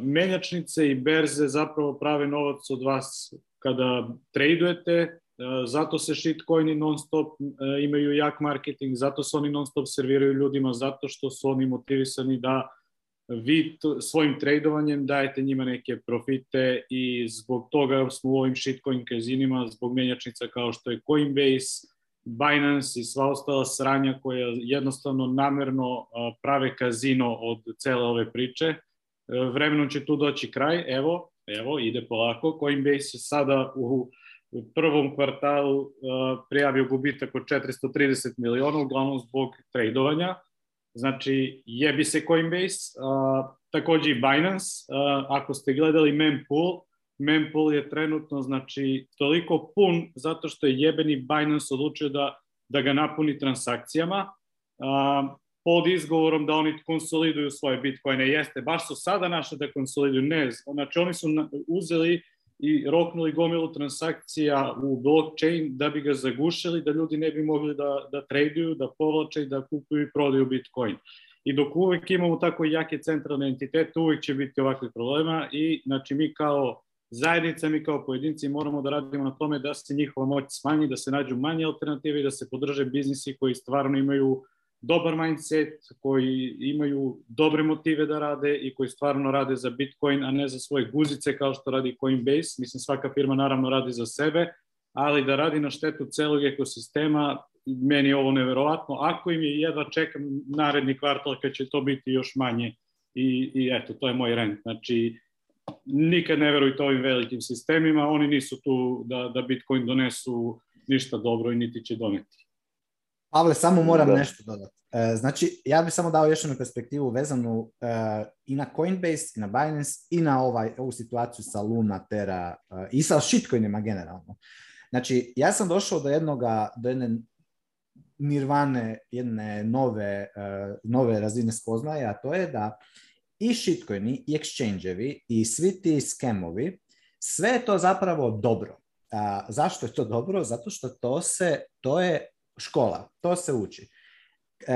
menjačnice i berze zapravo prave novac od vas kada tradujete, e, zato se shitcoini non stop e, imaju jak marketing, zato se oni non stop serviraju ljudima, zato što su oni motivisani da vi svojim tradovanjem dajete njima neke profite i zbog toga smo u ovim shitcoin kazinima, zbog mjenjačnica kao što je Coinbase, Binance i sva ostala sranja koja jednostavno namerno prave kazino od cele ove priče. E, vremenom će tu doći kraj, evo, evo, ide polako. Coinbase je sada u prvom kvartalu prijavio gubitak od 430 miliona, uglavnom zbog tradovanja znači jebi se Coinbase, također i Binance, ako ste gledali mempool, mempool je trenutno znači toliko pun zato što je jebeni Binance odlučio da, da ga napuni transakcijama, uh, pod izgovorom da oni konsoliduju svoje bitcoine, jeste, baš su sada našli da konsoliduju, ne, znači oni su uzeli i roknuli gomilu transakcija u blockchain da bi ga zagušili, da ljudi ne bi mogli da, da traduju, da povlače i da kupuju i prodaju Bitcoin. I dok uvek imamo tako jake centralne entitete, uvek će biti ovakvih problema i znači mi kao zajednica, mi kao pojedinci moramo da radimo na tome da se njihova moć smanji, da se nađu manje alternative i da se podrže biznisi koji stvarno imaju dobar mindset, koji imaju dobre motive da rade i koji stvarno rade za Bitcoin, a ne za svoje guzice kao što radi Coinbase. Mislim, svaka firma naravno radi za sebe, ali da radi na štetu celog ekosistema, meni je ovo neverovatno. Ako im je jedva čekam naredni kvartal kad će to biti još manje i, i eto, to je moj rent. Znači, nikad ne verujte ovim velikim sistemima, oni nisu tu da, da Bitcoin donesu ništa dobro i niti će doneti. Pavle, samo moram nešto dodati. E, znači, ja bih samo dao još jednu perspektivu vezanu e, i na Coinbase, i na Binance, i na ovaj, ovu situaciju sa Luna, Terra, e, i sa shitcoinima generalno. Znači, ja sam došao do jednoga, do jedne nirvane, jedne nove, nove razine spoznaje, a to je da i shitcoini, i exchange, i svi ti skemovi, sve je to zapravo dobro. A, zašto je to dobro? Zato što to se, to je škola, to se uči. E,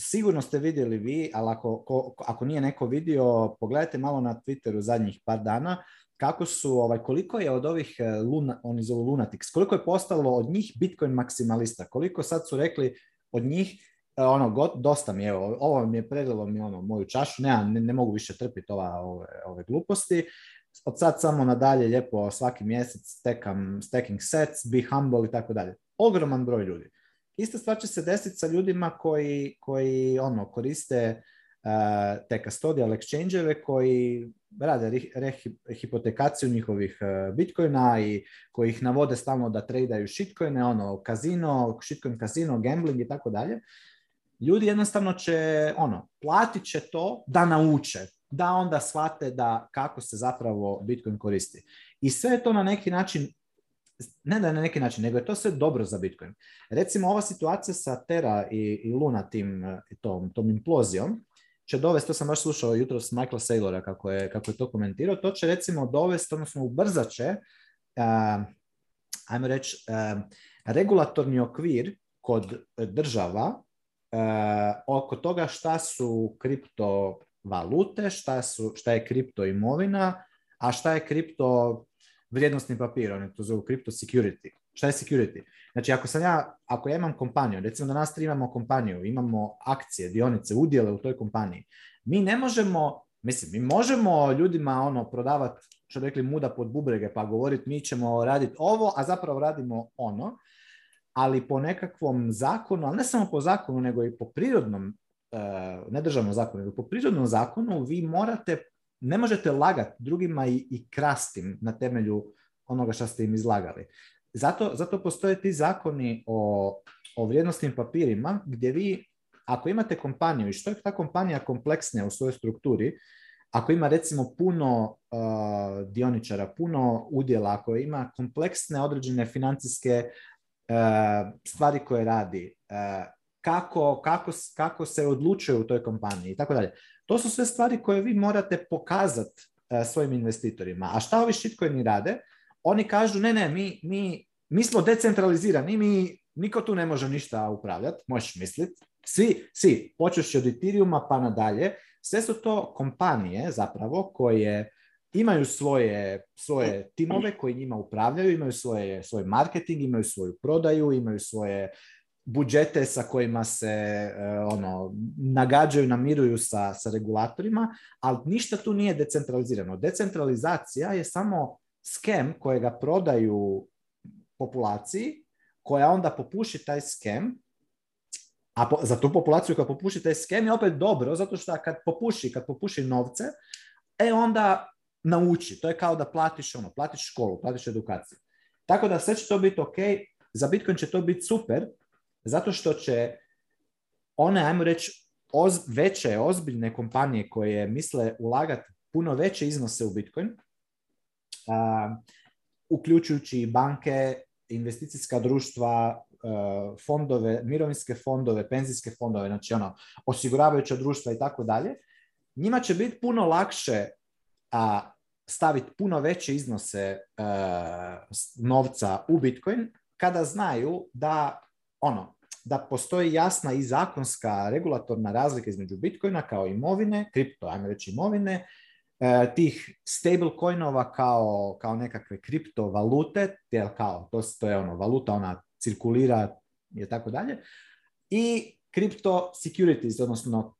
sigurno ste vidjeli vi, ali ako, ako nije neko vidio, pogledajte malo na Twitteru zadnjih par dana, kako su, ovaj, koliko je od ovih e, luna, oni zovu lunatics, koliko je postalo od njih Bitcoin maksimalista, koliko sad su rekli od njih, e, ono, dosta mi je, ovo, mi je predalo mi ono, moju čašu, ne, ne, mogu više trpiti ova, ove, ove gluposti, od sad samo nadalje lijepo svaki mjesec stekam, staking sets, be humble i tako dalje. Ogroman broj ljudi. Ista stvar će se desiti sa ljudima koji, koji ono, koriste uh, te custodial exchange koji rade hipotekaciju njihovih e, bitcoina i koji ih navode stalno da tradaju shitcoine, ono, kazino, shitcoin kazino, gambling i tako dalje. Ljudi jednostavno će, ono, platit će to da nauče, da onda shvate da kako se zapravo Bitcoin koristi. I sve je to na neki način ne da na neki način, nego je to sve dobro za Bitcoin. Recimo ova situacija sa Terra i, Luna tim, e, tom, tom implozijom će dovesti, to sam baš slušao jutro s Michael Saylora kako je, kako je to komentirao, to će recimo dovesti, odnosno ubrzat će, uh, ajmo reći, regulatorni okvir kod država e, oko toga šta su kriptovalute, šta, su, šta je kripto imovina, a šta je kripto vrijednostni papir, oni to zovu crypto security. Šta je security? Znači, ako, sam ja, ako ja imam kompaniju, recimo da nas tri imamo kompaniju, imamo akcije, dionice, udjele u toj kompaniji, mi ne možemo, mislim, mi možemo ljudima ono prodavati, što rekli, muda pod bubrege, pa govoriti mi ćemo raditi ovo, a zapravo radimo ono, ali po nekakvom zakonu, ali ne samo po zakonu, nego i po prirodnom, eh, ne državnom zakonu, nego po prirodnom zakonu vi morate ne možete lagati drugima i, i na temelju onoga što ste im izlagali. Zato, zato postoje ti zakoni o, o vrijednostnim papirima gdje vi, ako imate kompaniju i što je ta kompanija kompleksnija u svojoj strukturi, ako ima recimo puno dioničara, puno udjela, ako ima kompleksne određene financijske stvari koje radi, kako, kako, kako se odlučuje u toj kompaniji i tako dalje. To su sve stvari koje vi morate pokazati e, svojim investitorima. A šta ovi shitcoini rade? Oni kažu, ne, ne, mi, mi, mi smo decentralizirani, mi, niko tu ne može ništa upravljati, možeš misliti. Svi, svi, počeš od Ethereum-a pa nadalje, sve su to kompanije zapravo koje imaju svoje, svoje timove koji njima upravljaju, imaju svoje, svoj marketing, imaju svoju prodaju, imaju svoje budžete sa kojima se e, ono, nagađaju, namiruju sa, sa regulatorima, ali ništa tu nije decentralizirano. Decentralizacija je samo skem kojega prodaju populaciji, koja onda popuši taj skem, a za tu populaciju koja popuši taj skem je opet dobro, zato što kad popuši, kad popuši novce, e onda nauči. To je kao da platiš ono, platiš školu, platiš edukaciju. Tako da sve će to biti ok, za Bitcoin će to biti super, zato što će one, ajmo reći, veće, ozbiljne kompanije koje misle ulagati puno veće iznose u Bitcoin, a uključujući banke, investicijska društva, e, fondove, mirovinske fondove, penzijske fondove, znači ono, osiguravajuća društva i tako dalje, njima će biti puno lakše a staviti puno veće iznose e, novca u Bitcoin kada znaju da ono, da postoji jasna i zakonska regulatorna razlika između Bitcoina kao imovine, kripto, ajmo reći imovine, e, tih stablecoinova kao, kao nekakve kriptovalute, kao, to, je ono, valuta, ona cirkulira i tako dalje, i kripto securities, odnosno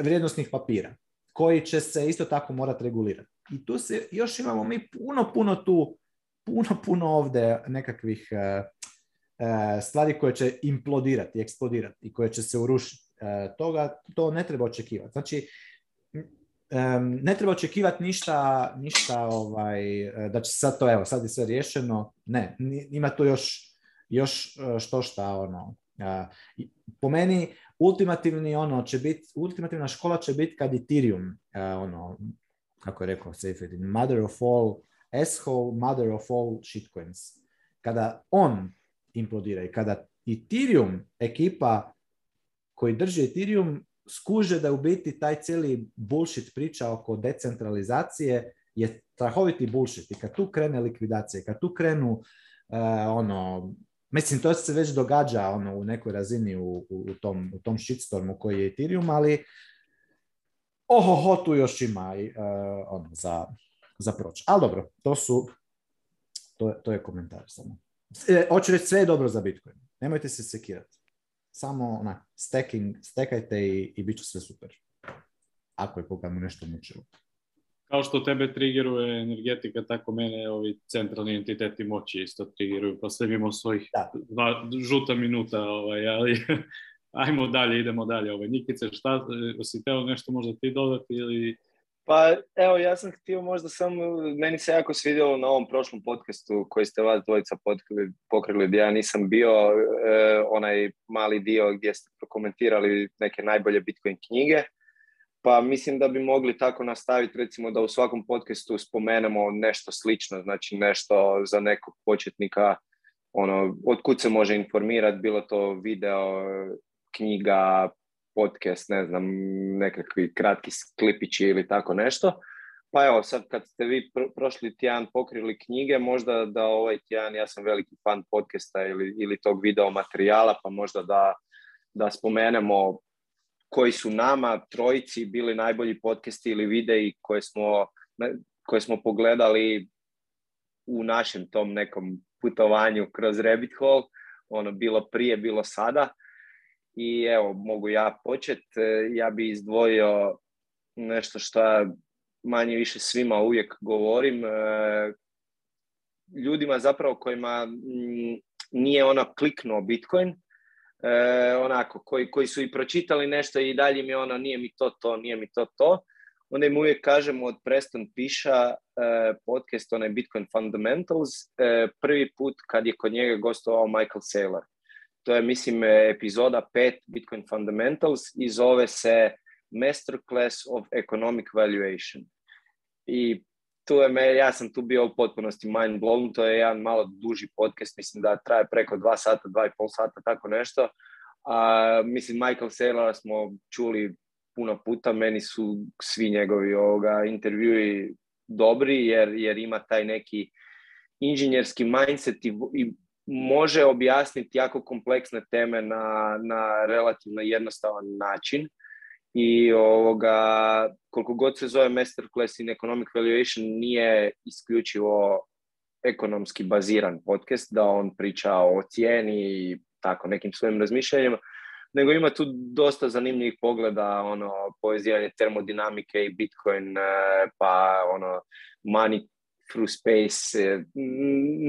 vrijednostnih papira, koji će se isto tako morati regulirati. I tu se još imamo mi puno, puno tu, puno, puno ovdje nekakvih e, E, stvari koje će implodirati, eksplodirati i koje će se urušiti. E, toga, to ne treba očekivati. Znači, e, ne treba očekivati ništa, ništa ovaj, da će sad to, evo, sad je sve riješeno. Ne, ima tu još, još što šta, ono. Po meni, ultimativni, ono, će biti, ultimativna škola će biti kad Ethereum, ono, kako je rekao Seyfried, mother of all asshole, mother of all shitcoins. Kada on implodira. I kada Ethereum ekipa koji drži Ethereum skuže da je u biti taj cijeli bullshit priča oko decentralizacije je strahoviti bullshit. I kad tu krene likvidacija, kad tu krenu eh, ono, mislim to se već događa ono u nekoj razini u, u, tom, u tom shitstormu koji je Ethereum, ali ohoho tu još ima eh, ono, za, za proč. Ali dobro, to su, to, to je komentar samo. E, hoću reći sve je dobro za Bitcoin. Nemojte se sekirati. Samo na stacking, stekajte i, i bit će sve super. Ako je koga mu nešto mučilo. Kao što tebe triggeruje energetika, tako mene ovi centralni entiteti moći isto triggeruju, pa sve imamo svojih dva žuta minuta, ovaj, ali ajmo dalje, idemo dalje. Ovaj. Nikice, šta, e, si teo nešto možda ti dodati ili pa evo, ja sam htio možda samo, meni se jako svidjelo na ovom prošlom podcastu koji ste vas dvojica pokrili gdje ja nisam bio, e, onaj mali dio gdje ste prokomentirali neke najbolje Bitcoin knjige. Pa mislim da bi mogli tako nastaviti, recimo da u svakom podcastu spomenemo nešto slično, znači nešto za nekog početnika, ono, od kud se može informirati, bilo to video, knjiga, podcast, ne znam, nekakvi kratki sklipići ili tako nešto. Pa evo, sad kad ste vi prošli tjedan pokrili knjige, možda da ovaj tjedan, ja sam veliki fan podcasta ili, ili tog video materijala, pa možda da, da spomenemo koji su nama trojici bili najbolji podcasti ili videi koje smo, koje smo pogledali u našem tom nekom putovanju kroz Rabbit Hole, ono bilo prije, bilo sada. I evo, mogu ja počet. E, ja bi izdvojio nešto što manje više svima uvijek govorim. E, ljudima zapravo kojima nije ono kliknuo Bitcoin, e, onako, koji, koji su i pročitali nešto i dalje mi ono nije mi to to, nije mi to to, onda im uvijek kažem od Preston Piša podcast onaj Bitcoin Fundamentals, prvi put kad je kod njega gostovao Michael Saylor. To je, mislim, epizoda 5 Bitcoin Fundamentals i zove se Masterclass of Economic Valuation. I tu me, ja sam tu bio u potpunosti mind blown, to je jedan malo duži podcast, mislim da traje preko dva sata, dva i pol sata, tako nešto. A, mislim, Michael Saylor smo čuli puno puta, meni su svi njegovi ovoga, intervjui dobri jer, jer ima taj neki inženjerski mindset i, i može objasniti jako kompleksne teme na, na relativno jednostavan način i ovoga, koliko god se zove Masterclass in Economic Valuation nije isključivo ekonomski baziran podcast, da on priča o cijeni i tako nekim svojim razmišljanjima, nego ima tu dosta zanimljivih pogleda, ono, povezivanje termodinamike i Bitcoin, eh, pa ono, money through space, e,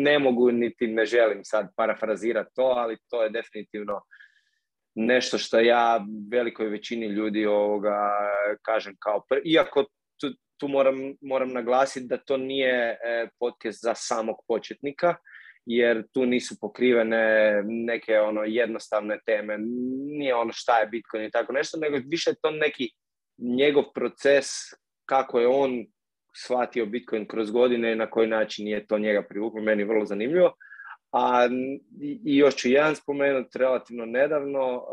ne mogu niti ne želim sad parafrazirati to, ali to je definitivno nešto što ja velikoj većini ljudi ovoga kažem kao Iako tu, tu moram, moram naglasiti da to nije e, podcast za samog početnika, jer tu nisu pokrivene neke ono jednostavne teme. Nije ono šta je Bitcoin i tako nešto, nego više je to neki njegov proces kako je on shvatio Bitcoin kroz godine i na koji način je to njega privuklo, meni je vrlo zanimljivo. A i još ću jedan spomenuti, relativno nedavno, uh,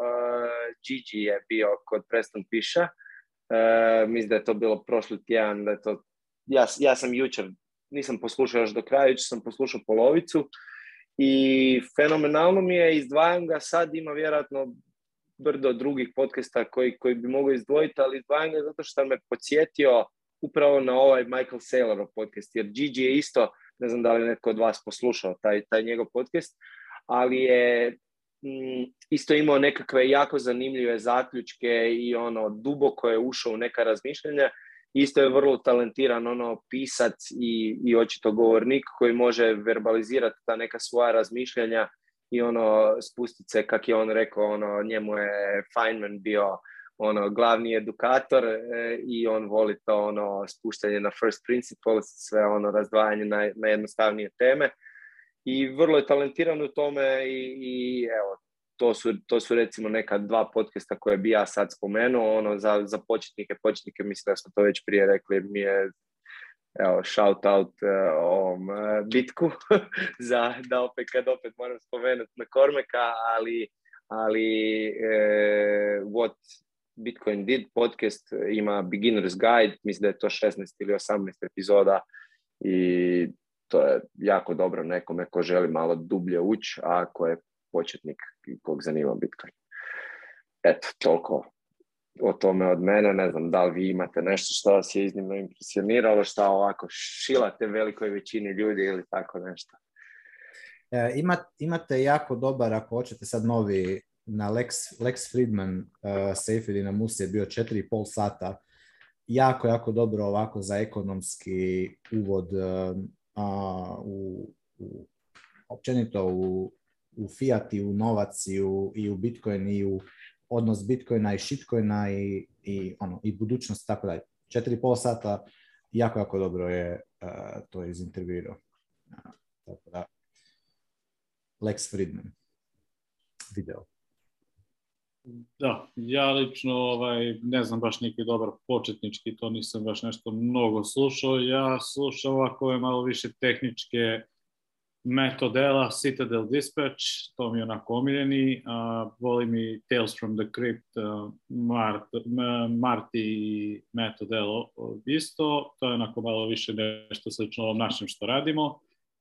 Gigi je bio kod Preston Piša, uh, e, mislim da je to bilo prošli tjedan, da to, ja, ja sam jučer, nisam poslušao još do kraja, jučer sam poslušao polovicu i fenomenalno mi je, izdvajam ga, sad ima vjerojatno brdo drugih podcasta koji, koji bi mogao izdvojiti, ali izdvajam ga zato što me podsjetio upravo na ovaj Michael Saylor podcast, jer Gigi je isto, ne znam da li netko od vas poslušao taj, taj njegov podcast, ali je mm, isto imao nekakve jako zanimljive zaključke i ono duboko je ušao u neka razmišljanja isto je vrlo talentiran ono pisac i, i očito govornik koji može verbalizirati ta neka svoja razmišljanja i ono spustiti se kak je on rekao ono njemu je Feynman bio ono glavni edukator e, i on voli to ono spuštanje na first principles, sve ono razdvajanje na, na jednostavnije teme i vrlo je talentiran u tome i, i evo to su, to su recimo neka dva podcasta koje bi ja sad spomenuo, ono za, za početnike, početnike mislim da smo to već prije rekli, mi je evo, shout out e, e, bitku za, da opet kad opet moram spomenuti na Kormeka, ali, ali what Bitcoin Did podcast e, ima Beginner's Guide, mislim da je to 16 ili 18 epizoda i to je jako dobro nekome ko želi malo dublje ući, a ko je početnik kog zanima Bitcoin. Eto, toliko o tome od mene, ne znam da li vi imate nešto što vas je iznimno impresioniralo, što ovako šilate velikoj većini ljudi ili tako nešto. E, imate jako dobar, ako hoćete sad novi na Lex, Lex Friedman uh, na Musi je bio 4,5 sata. Jako, jako dobro ovako za ekonomski uvod uh, u, u, općenito u, u fiat i u novac i u, bitcoin i u odnos bitcoina i shitcoina i, i, ono, i budućnost tako dalje. 4,5 sata jako, jako dobro je uh, to izintervjuirao. Uh, tako da, Lex Friedman video. Da, ja lično ovaj, ne znam baš neki dobar početnički, to nisam baš nešto mnogo slušao. Ja slušao ovako je malo više tehničke metodela Citadel Dispatch, to mi je onako omiljeni. volim i Tales from the Crypt, Mart, Marti i Metodelo isto. To je onako malo više nešto slično ovom našem što radimo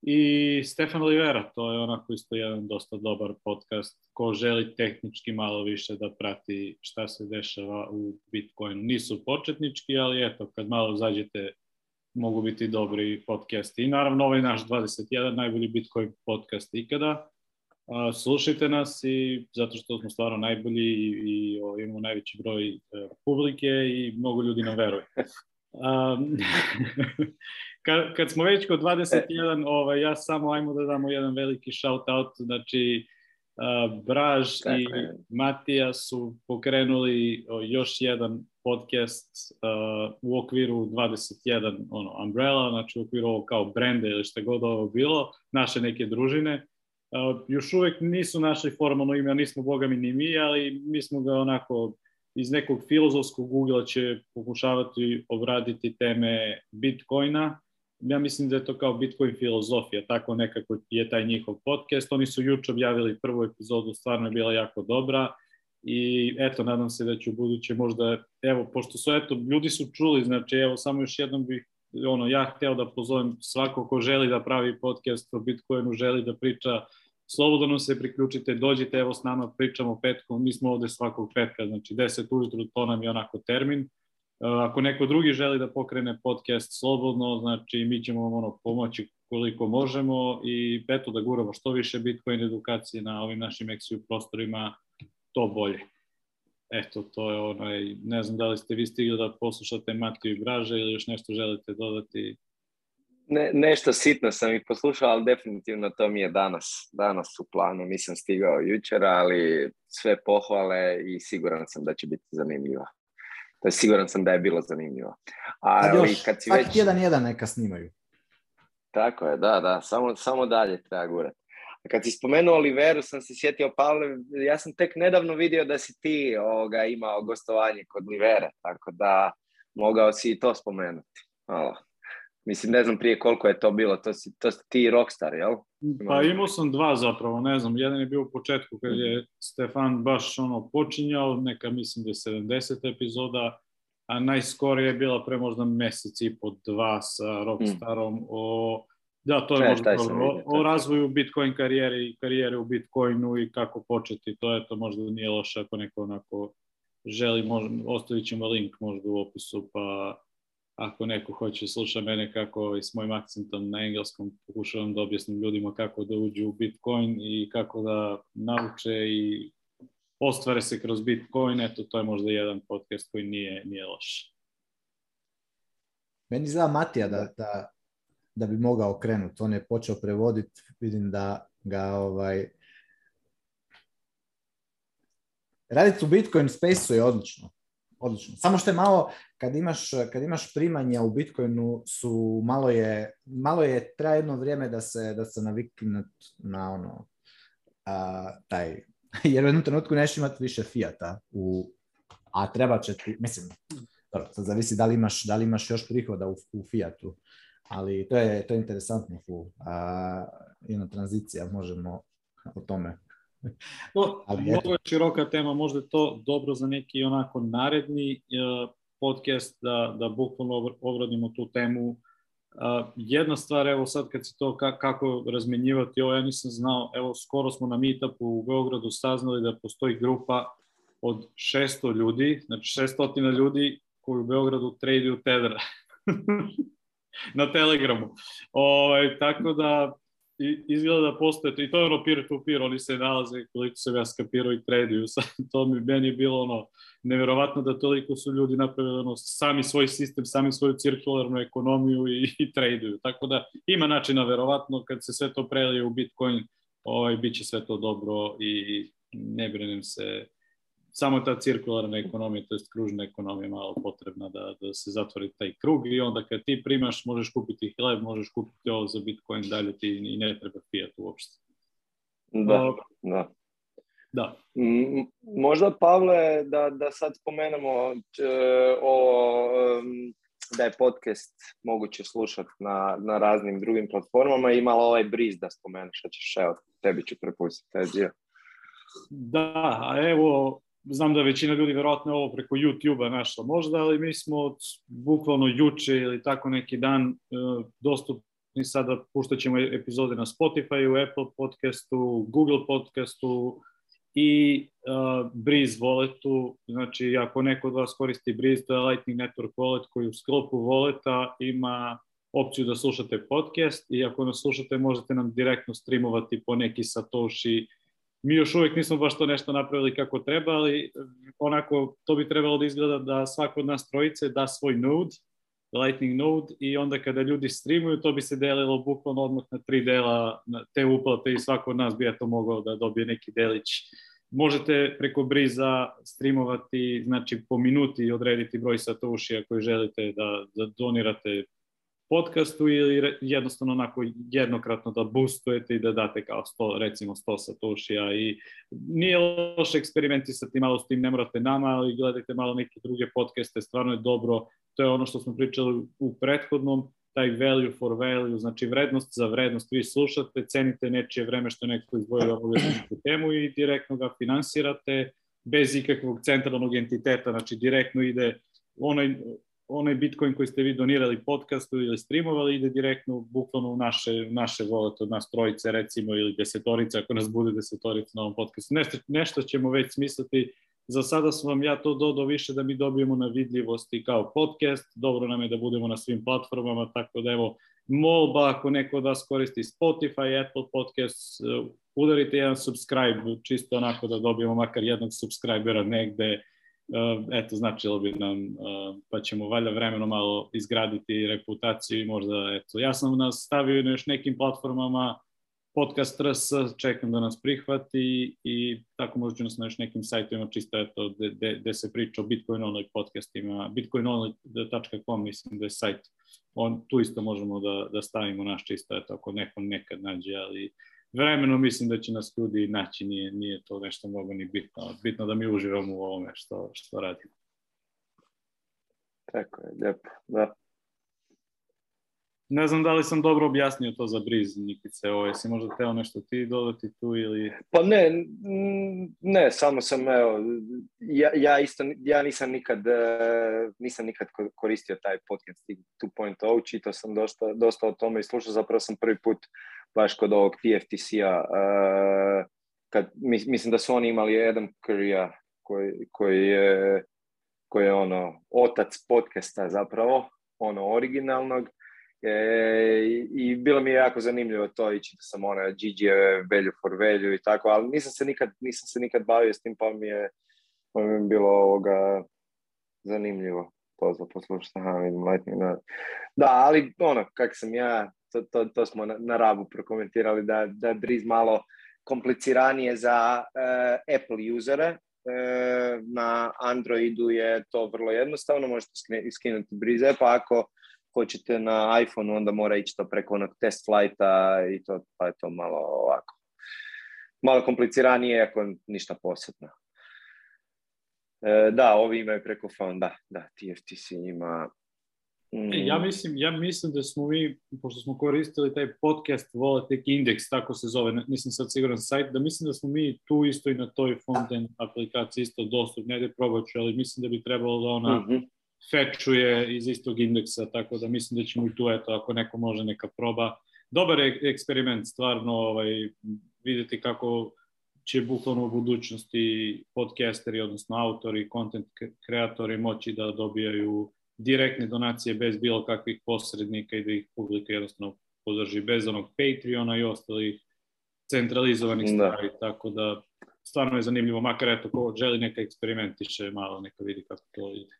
i Stefan Olivera, to je onako isto jedan dosta dobar podcast ko želi tehnički malo više da prati šta se dešava u bitcoin. Nisu početnički, ali eto, kad malo zađete mogu biti dobri podcasti. I naravno ovaj naš 21, najbolji Bitcoin podcast ikada. Slušajte nas i zato što smo stvarno najbolji i, imamo najveći broj e, publike i mnogo ljudi nam veruje. kad, kad, smo već kod 21, ovaj, ja samo ajmo da damo jedan veliki shout out, znači uh, Braž i Matija su pokrenuli uh, još jedan podcast u okviru 21 ono, Umbrella, znači u okviru ovo kao brende ili šta god ovo bilo, naše neke družine. još uvijek nisu našli formalno ime, nismo bogami ni mi, ali mi smo ga onako iz nekog filozofskog ugla će pokušavati obraditi teme Bitcoina. Ja mislim da je to kao Bitcoin filozofija, tako nekako je taj njihov podcast. Oni su jučer objavili prvu epizodu, stvarno je bila jako dobra i eto, nadam se da će u buduće možda, evo, pošto su, eto, ljudi su čuli, znači, evo, samo još jednom bih, ono, ja hteo da pozovem svako ko želi da pravi podcast o Bitcoinu, želi da priča slobodno se priključite, dođite, evo s nama pričamo petkom, mi smo ovdje svakog petka, znači 10 ujutru, to nam je onako termin. E, ako neko drugi želi da pokrene podcast slobodno, znači mi ćemo vam ono pomoći koliko možemo i eto da guramo što više Bitcoin edukacije na ovim našim eksiju prostorima, to bolje. Eto, to je onaj, ne znam da li ste vi stigli da poslušate Matiju i Braže ili još nešto želite dodati. Ne, nešto sitno sam ih poslušao, ali definitivno to mi je danas, danas u planu. Nisam stigao jučer, ali sve pohvale i siguran sam da će biti zanimljiva. To je siguran sam da je bilo zanimljivo. Ali još, kad si već... jedan jedan neka snimaju. Tako je, da, da. Samo, samo dalje treba gurati. A kad si spomenuo Oliveru, sam se sjetio, Pavle, ja sam tek nedavno vidio da si ti ovoga, imao gostovanje kod Olivera, tako da mogao si i to spomenuti. Hvala. Mislim, ne znam prije koliko je to bilo, to si, to ti rockstar, jel? Pa imao sam dva zapravo, ne znam, jedan je bio u početku kad je mhm. Stefan baš ono počinjao, neka mislim da je 70. epizoda, a najskorije je bila pre možda mjesec i po dva sa Rockstarom mhm. o da, to je e, možda o, razvoju Bitcoin karijere i karijere u Bitcoinu i kako početi, to je to možda nije loše ako neko onako želi, možda, ostavit ćemo link možda u opisu pa ako neko hoće sluša mene kako i ovaj, s mojim akcentom na engleskom pokušavam da objasnim ljudima kako da uđu u Bitcoin i kako da nauče i ostvare se kroz Bitcoin, eto to je možda jedan podcast koji nije, nije loš. Meni zna Matija da, da, da, bi mogao krenuti, on je počeo prevoditi, vidim da ga ovaj... Raditi u Bitcoin space je odlično. Odlično. Samo što je malo, kad imaš, kad imaš primanja u Bitcoinu su malo je, malo je traje jedno vrijeme da se, da se navikne na ono taj jer u jednom trenutku nećeš imati više fijata u, a treba će ti, mislim, dobro, zavisi da li imaš, da li imaš još prihoda u, u fijatu, ali to je, to je interesantno a, jedna tranzicija, možemo o tome. No, ali je široka tema, možda je to dobro za neki onako naredni e, podcast da, da bukvalno obradimo tu temu. Uh, jedna stvar, evo sad kad se to kako razmenjivati, ovo ja nisam znao, evo skoro smo na meetupu u Beogradu saznali da postoji grupa od 600 ljudi, znači 600 ljudi koji u Beogradu traduju Tedra. na Telegramu. O, ovaj, tako da i izgleda da postoje, i to je ono peer-to-peer, oni se nalaze koliko se ja skapirao i traduju, to mi, meni je bilo ono, nevjerovatno da toliko su ljudi napravili ono, sami svoj sistem, sami svoju cirkularnu ekonomiju i, i traduju, tako da ima načina vjerovatno kad se sve to prelije u Bitcoin, ovaj, bit će sve to dobro i ne brinem se samo ta cirkularna ekonomija, to je kružna ekonomija malo potrebna da, da se zatvori taj krug i onda kad ti primaš možeš kupiti hleb, možeš kupiti ovo za Bitcoin dalje ti i ne treba fiat uopšte. Da, da. Da. Možda, Pavle, da, da sad spomenemo o, da je podcast moguće slušati na, na raznim drugim platformama i malo ovaj briz da spomenuš, što ćeš, evo, tebi ću prepustiti taj Da, a evo, znam da većina ljudi vjerojatno ovo preko YouTube-a našla možda, ali mi smo bukvalno juče ili tako neki dan e, dostupni sada, puštat ćemo epizode na Spotify, Apple podcastu, Google podcastu i uh, Breeze walletu. Znači, ako neko od vas koristi Breeze, to je Lightning Network wallet koji u sklopu walleta ima opciju da slušate podcast i ako nas slušate možete nam direktno streamovati po neki satoshi mi još uvijek nismo baš to nešto napravili kako treba, ali eh, onako to bi trebalo da izgleda da svako od nas trojice da svoj node, lightning node i onda kada ljudi streamuju to bi se delilo bukvalno odmah na tri dela te uplate i svako od nas bi to mogao da dobije neki delić. Možete preko Briza streamovati, znači po minuti odrediti broj satoshija koji želite da, da donirate podcastu ili jednostavno onako jednokratno da boostujete i da date kao 100, recimo 100 satušija i nije loše eksperimentisati malo s tim, ne morate nama, ali gledajte malo neke druge podcaste, stvarno je dobro, to je ono što smo pričali u prethodnom, taj value for value, znači vrednost za vrednost, vi slušate, cenite nečije vreme što je neko izdvojio ovu temu i direktno ga finansirate bez ikakvog centralnog entiteta, znači direktno ide onaj onaj Bitcoin koji ste vi donirali podcastu ili streamovali ide direktno bukvalno u naše, naše volete od nas trojice recimo ili desetorice ako nas bude desetorica na ovom podcastu. Nešto, nešto ćemo već smisliti. Za sada sam vam ja to dodao više da mi dobijemo na vidljivosti kao podcast. Dobro nam je da budemo na svim platformama, tako da evo molba ako neko od vas koristi Spotify, Apple Podcast, eh, udarite jedan subscribe, čisto onako da dobijemo makar jednog subscribera negde E, eto, značilo bi nam, e, pa ćemo valjda vremeno malo izgraditi reputaciju i možda, eto, ja sam nas stavio na još nekim platformama, podcast RS, čekam da nas prihvati i tako možda ću na još nekim sajtima čisto, eto, gde se priča o Bitcoin podcast. podcastima, bitcoinonly.com, mislim da je sajt, on, tu isto možemo da, da stavimo naš čisto, eto, ako neko nekad nađe, ali vremenom mislim da će nas ljudi naći, nije, nije to nešto mnogo ni bitno. Bitno da mi uživamo u ovome što, što radimo. Tako je, lijepo, da. Ne znam da li sam dobro objasnio to za Briz, Nikice, ovo, ovaj, jesi možda teo nešto ti dodati tu ili... Pa ne, ne, samo sam, evo, ja, isto, ja nisam nikad, e, nisam nikad koristio taj podcast 2.0, čitao sam dosta, o tome i slušao, zapravo sam prvi put baš kod ovog TFTC-a, e, mislim da su oni imali jedan curry koji, koji, je, koji je ono otac podcasta zapravo, ono originalnog, E, I bilo mi je jako zanimljivo to ići da sam ona Gigi velju for velju i tako, ali nisam se nikad, nisam se nikad bavio s tim pa mi je, pa mi bilo ovoga zanimljivo to za poslušati. da. ali ono, kak sam ja, to, to, smo na, na, Rabu prokomentirali, da, da je malo kompliciranije za e, Apple usere, e, na Androidu je to vrlo jednostavno, možete skinuti Breeze app, ako hoćete na iPhone, onda mora ići to preko onog test flighta i to, pa je to malo ovako. Malo kompliciranije, ako ništa posebno. E, da, ovi imaju preko phone, da, da, TFTC ima. Mm. E, ja, mislim, ja mislim da smo mi, pošto smo koristili taj podcast Volatec Index, tako se zove, nisam sad siguran sajt, da mislim da smo mi tu isto i na toj frontend aplikaciji isto dostupni, da probat ali mislim da bi trebalo da ona mhm fečuje iz istog indeksa, tako da mislim da ćemo i tu, eto, ako neko može neka proba. Dobar je eksperiment, stvarno, ovaj, vidjeti kako će bukvalno u budućnosti podcasteri, odnosno autori, content kreatori moći da dobijaju direktne donacije bez bilo kakvih posrednika i da ih publika jednostavno podrži bez onog Patreona i ostalih centralizovanih stvari, tako da stvarno je zanimljivo, makar eto ko želi neka eksperimentiše malo, neka vidi kako to ide.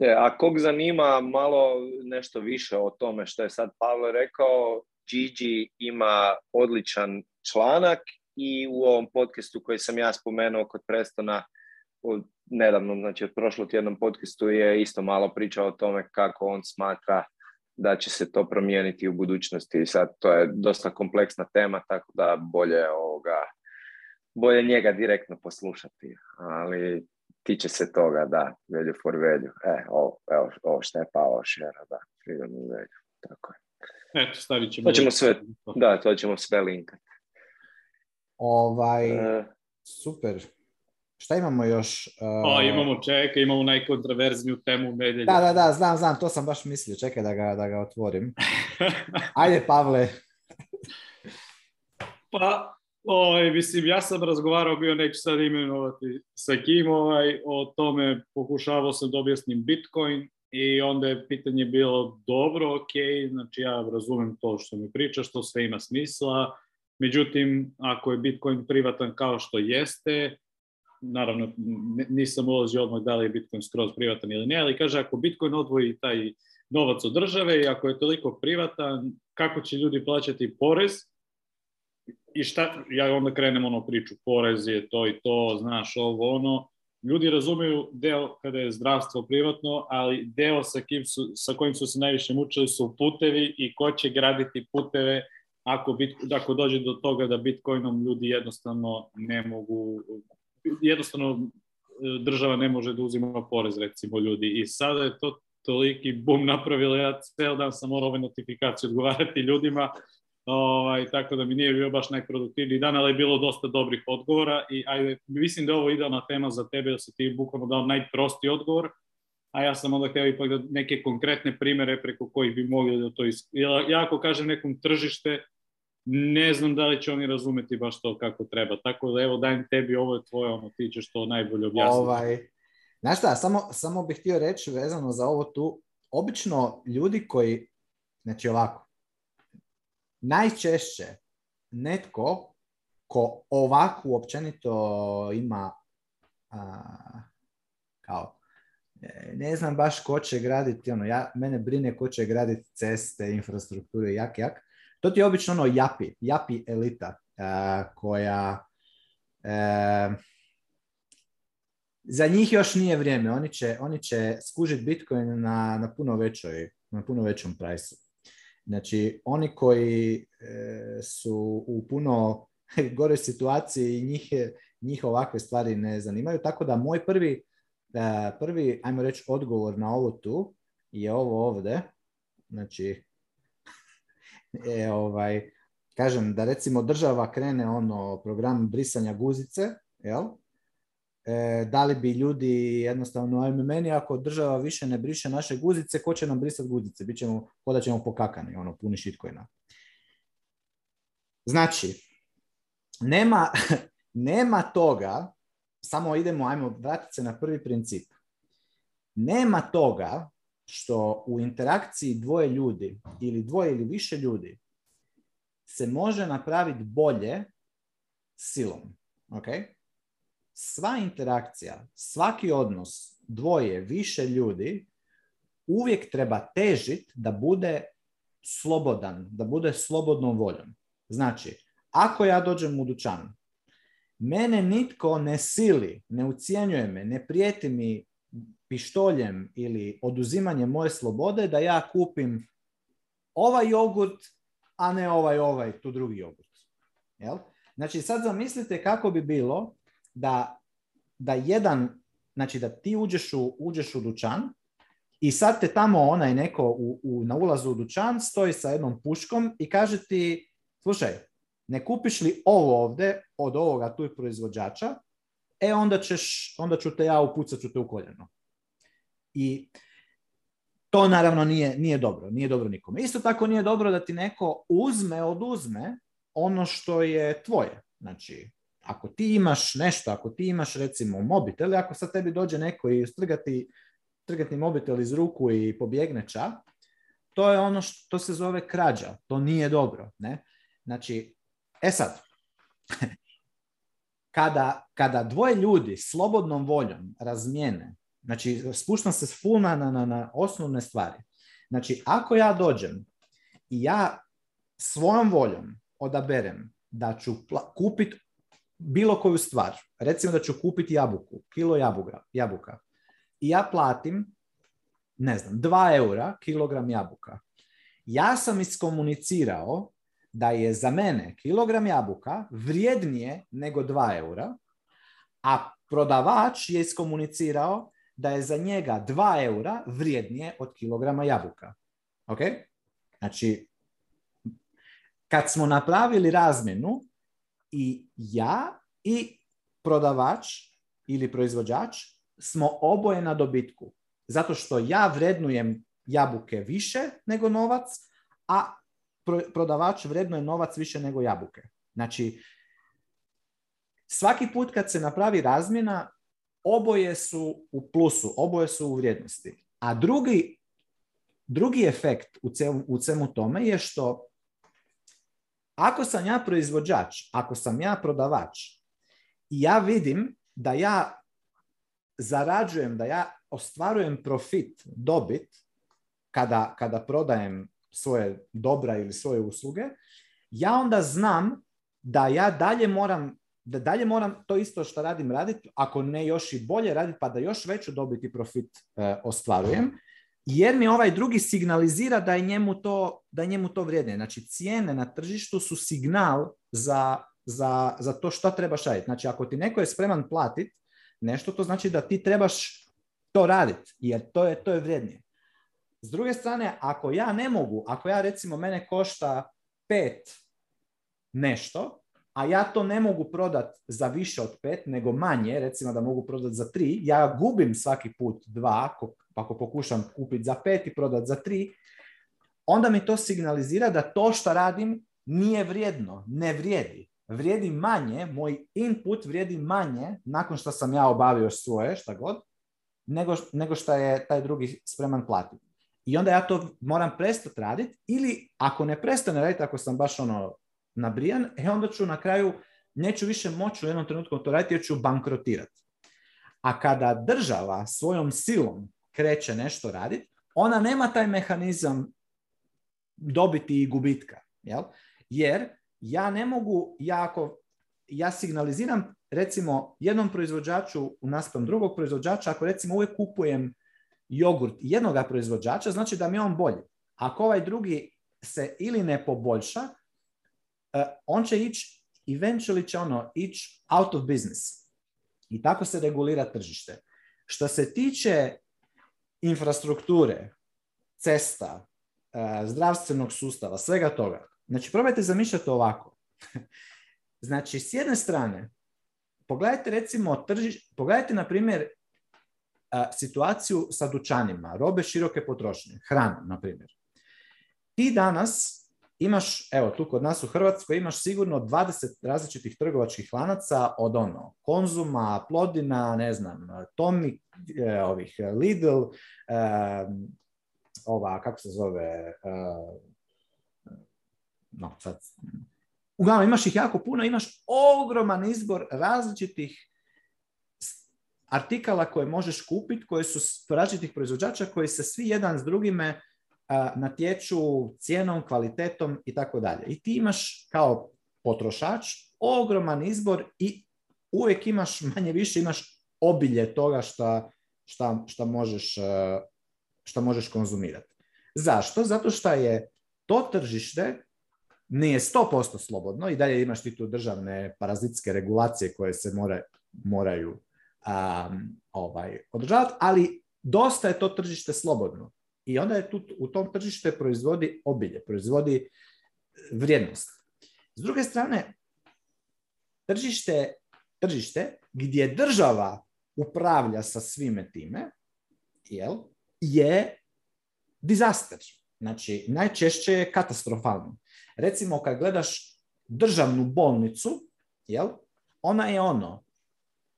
E, a kog zanima malo nešto više o tome što je sad Pavle rekao, Gigi ima odličan članak i u ovom podcastu koji sam ja spomenuo kod Prestona od nedavno, znači od prošlo tjednom podcastu je isto malo pričao o tome kako on smatra da će se to promijeniti u budućnosti. Sad to je dosta kompleksna tema, tako da bolje ovoga, bolje njega direktno poslušati. Ali tiče se toga, da, velju for velju. E, ovo, ovo što je pao šera, da, velju, Tako je. Eto, stavit ćemo. To ćemo sve, da, to ćemo sve linkati. Ovaj, e. super. Šta imamo još? Uh, e, o, imamo čeka, imamo najkontraverzniju temu u medelju. Da, da, da, znam, znam, to sam baš mislio. Čekaj da ga, da ga otvorim. Ajde, Pavle. pa, Oj, ovaj, mislim, ja sam razgovarao bio, neću sad imenovati sa kim, ovaj, o tome pokušavao sam da objasnim Bitcoin i onda je pitanje bilo dobro, ok, znači ja razumem to što mi pričaš, što sve ima smisla, međutim, ako je Bitcoin privatan kao što jeste, naravno nisam ulazio odmah da li je Bitcoin skroz privatan ili ne, ali kaže ako Bitcoin odvoji taj novac od države i ako je toliko privatan, kako će ljudi plaćati porez, i šta, ja onda krenem ono priču, porez je to i to, znaš, ovo, ono, ljudi razumiju deo kada je zdravstvo privatno, ali deo sa, kim su, sa kojim su se najviše mučili su putevi i ko će graditi puteve ako, bit, ako dođe do toga da Bitcoinom ljudi jednostavno ne mogu, jednostavno e, država ne može da uzima porez recimo ljudi i sada je to toliki bum napravila, ja cel dan sam morao ove notifikacije odgovarati ljudima, Ovaj, tako da mi nije bio baš najproduktivniji dan, ali je bilo dosta dobrih odgovora i ajde, mislim da je ovo idealna tema za tebe, da si ti bukvalno dao najprosti odgovor, a ja sam onda htio ipak da neke konkretne primere preko kojih bi mogli da to is... Ja ako kažem nekom tržište, ne znam da li će oni razumeti baš to kako treba. Tako da evo dajem tebi, ovo je tvoje, ono, ti ćeš to najbolje objasniti. Ovaj, znaš šta, samo, samo bih htio reći vezano za ovo tu, obično ljudi koji, znači ovako, najčešće netko ko ovako općenito ima kao e, ne znam baš ko će graditi, ono, ja, mene brine ko će graditi ceste, infrastrukture, jak, jak. To ti je obično ono japi, japi elita koja e, za njih još nije vrijeme. Oni će, oni će skužiti Bitcoin na, na puno većoj, na puno većom prajsu. Znači, oni koji e, su u puno gore situaciji i njih, njih ovakve stvari ne zanimaju. Tako da moj prvi, e, prvi, ajmo reći, odgovor na ovo tu je ovo ovdje. Znači, e, ovaj, kažem da recimo država krene ono program brisanja guzice, jel? E, da li bi ljudi jednostavno, ajme meni, ako država više ne briše naše guzice, ko će nam brisati guzice? Bićemo, koda ćemo pokakani, ono, puni na. Znači, nema, nema toga, samo idemo, ajmo vratiti se na prvi princip. Nema toga što u interakciji dvoje ljudi ili dvoje ili više ljudi se može napraviti bolje silom. Okay? sva interakcija, svaki odnos dvoje, više ljudi, uvijek treba težit da bude slobodan, da bude slobodnom voljom. Znači, ako ja dođem u dućan, mene nitko ne sili, ne ucijenjuje me, ne prijeti mi pištoljem ili oduzimanjem moje slobode da ja kupim ovaj jogurt, a ne ovaj, ovaj, tu drugi jogurt. Jel? Znači, sad zamislite kako bi bilo da, da jedan, znači da ti uđeš u, uđeš u dućan i sad te tamo onaj neko u, na ulazu u dućan stoji sa jednom puškom i kaže ti, slušaj, ne kupiš li ovo ovdje od ovoga tu proizvođača, e onda, ćeš, onda ću te ja upucat ću te u koljeno. I to naravno nije, nije dobro, nije dobro nikome. Isto tako nije dobro da ti neko uzme, oduzme ono što je tvoje. Znači, ako ti imaš nešto, ako ti imaš recimo mobitel, ako sad tebi dođe neko i strgati, strgati mobitel iz ruku i pobjegne ča, to je ono što se zove krađa. To nije dobro. Ne? Znači, e sad, kada, kada dvoje ljudi slobodnom voljom razmijene, znači spuštam se s na, na, na osnovne stvari. Znači, ako ja dođem i ja svojom voljom odaberem da ću kupiti bilo koju stvar. Recimo da ću kupiti jabuku, kilo jabuka, jabuka. I ja platim, ne znam, 2 eura kilogram jabuka. Ja sam iskomunicirao da je za mene kilogram jabuka vrijednije nego 2 eura, a prodavač je iskomunicirao da je za njega 2 eura vrijednije od kilograma jabuka. Ok? Znači, kad smo napravili razmjenu, i ja i prodavač ili proizvođač smo oboje na dobitku. Zato što ja vrednujem jabuke više nego novac, a prodavač vrednuje novac više nego jabuke. Znači, svaki put kad se napravi razmjena, oboje su u plusu, oboje su u vrijednosti. A drugi, drugi efekt u, u svemu tome je što ako sam ja proizvođač, ako sam ja prodavač i ja vidim da ja zarađujem, da ja ostvarujem profit, dobit, kada, kada prodajem svoje dobra ili svoje usluge, ja onda znam da ja dalje moram da dalje moram to isto što radim raditi, ako ne još i bolje raditi, pa da još veću dobiti profit e, ostvarujem jer mi ovaj drugi signalizira da je njemu to, da njemu to vrijedne. Znači cijene na tržištu su signal za, za, za to što trebaš raditi. Znači ako ti neko je spreman platiti nešto, to znači da ti trebaš to raditi, jer to je, to je vrijednije. S druge strane, ako ja ne mogu, ako ja recimo mene košta pet nešto, a ja to ne mogu prodat za više od pet, nego manje, recimo da mogu prodat za tri, ja gubim svaki put dva pa ako pokušam kupiti za pet i prodati za tri, onda mi to signalizira da to što radim nije vrijedno, ne vrijedi. Vrijedi manje, moj input vrijedi manje nakon što sam ja obavio svoje, šta god, nego, nego što je taj drugi spreman platiti. I onda ja to moram prestati raditi ili ako ne prestane raditi, ako sam baš ono nabrijan, e onda ću na kraju, neću više moći u jednom trenutku to raditi, jer ću bankrotirati. A kada država svojom silom kreće nešto raditi, ona nema taj mehanizam dobiti i gubitka. Jer ja ne mogu, ja ako ja signaliziram recimo jednom proizvođaču u naspram drugog proizvođača, ako recimo uvijek kupujem jogurt jednoga proizvođača, znači da mi je on bolji. Ako ovaj drugi se ili ne poboljša, e, on će ići, eventually će ono ići out of business. I tako se regulira tržište. Što se tiče infrastrukture, cesta, e, zdravstvenog sustava, svega toga. Znači, probajte zamišljati ovako. znači, s jedne strane, pogledajte recimo, pogledajte na primjer e, situaciju sa dućanima, robe široke potrošnje, hrana na primjer. Ti danas imaš, evo tu kod nas u Hrvatskoj imaš sigurno 20 različitih trgovačkih lanaca od ono, Konzuma, Plodina, ne znam, Tommy, e, ovih e, Lidl, e, ova, kako se zove, no sad, uglavnom imaš ih jako puno, imaš ogroman izbor različitih artikala koje možeš kupiti, koje su različitih proizvođača, koji se svi jedan s drugime natječu cijenom, kvalitetom i tako dalje. I ti imaš kao potrošač ogroman izbor i uvijek imaš manje više imaš obilje toga šta, možeš, šta možeš konzumirati. Zašto? Zato što je to tržište nije 100% slobodno i dalje imaš ti tu državne parazitske regulacije koje se moraju ovaj, održavati, ali dosta je to tržište slobodno i onda je tu, u tom tržište proizvodi obilje, proizvodi e, vrijednost. S druge strane, tržište, tržište gdje država upravlja sa svime time jel, je dizaster. Znači, najčešće je katastrofalno. Recimo, kad gledaš državnu bolnicu, jel, ona je ono,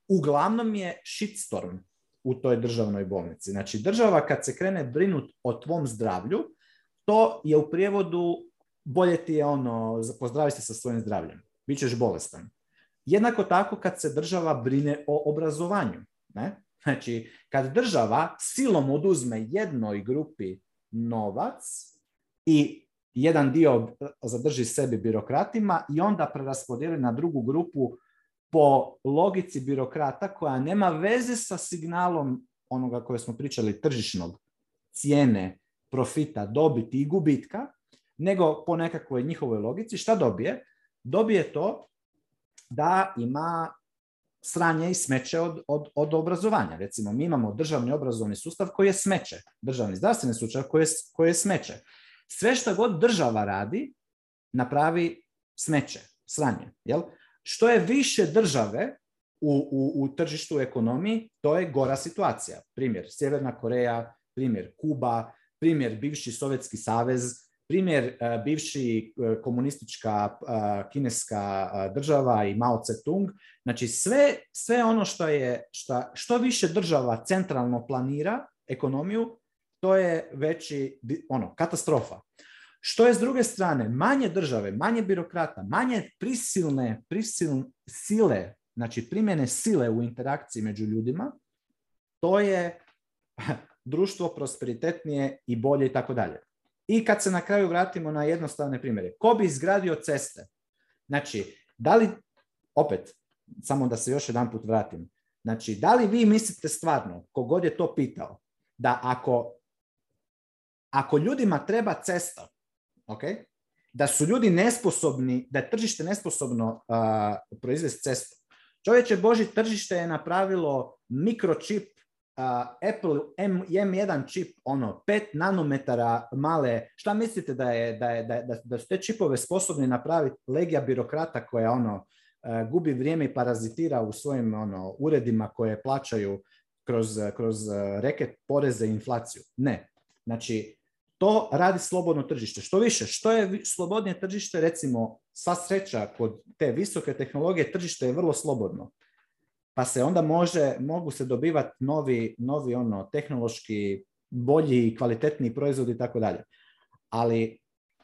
uglavnom je shitstorm u toj državnoj bolnici. Znači, država kad se krene brinut o tvom zdravlju, to je u prijevodu bolje ti je ono, pozdravi se sa svojim zdravljem, bit ćeš bolestan. Jednako tako kad se država brine o obrazovanju. Ne? Znači, kad država silom oduzme jednoj grupi novac i jedan dio e, zadrži sebi birokratima i onda preraspodijeli na drugu grupu po logici birokrata koja nema veze sa signalom onoga koje smo pričali tržišnog cijene, profita, dobiti i gubitka, nego po nekakvoj njihovoj logici šta dobije? Dobije to da ima sranje i smeće od, od, obrazovanja. Recimo, mi imamo državni obrazovni sustav koji je smeće, državni zdravstveni sustav koji je, koji je smeće. Sve što god država radi, napravi smeće, sranje. Jel? Što je više države u, u, tržištu u ekonomiji, to je gora situacija. Primjer Sjeverna Koreja, primjer Kuba, primjer bivši Sovjetski savez, primjer e, bivši e, komunistička e, kineska država i Mao Tse-tung. Znači sve, sve ono što je, što više država centralno planira ekonomiju, to je veći ono, katastrofa. Što je s druge strane? Manje države, manje birokrata, manje prisilne, prisil sile, znači primjene sile u interakciji među ljudima, to je društvo prosperitetnije i bolje i tako dalje. I kad se na kraju vratimo na jednostavne primjere. Ko bi izgradio ceste? Znači, da li, opet, samo da se još jedan put vratim, znači, da li vi mislite stvarno, kogod je to pitao, da ako, ako ljudima treba cesta, ok? Da su ljudi nesposobni, da je tržište nesposobno uh, proizvesti cestu. Čovječe Boži, tržište je napravilo mikročip, uh, Apple M, M1 čip, ono, 5 nanometara male. Šta mislite da, je, da, je, da, da, su te čipove sposobni napraviti legija birokrata koja ono, gubi vrijeme i parazitira u svojim ono, uredima koje plaćaju kroz, kroz reket poreze i inflaciju? Ne. Znači, to radi slobodno tržište. Što više, što je slobodnije tržište, recimo, sva sreća kod te visoke tehnologije, tržište je vrlo slobodno. Pa se onda može, mogu se dobivati novi, novi ono, tehnološki bolji i kvalitetniji proizvodi i tako dalje. Ali,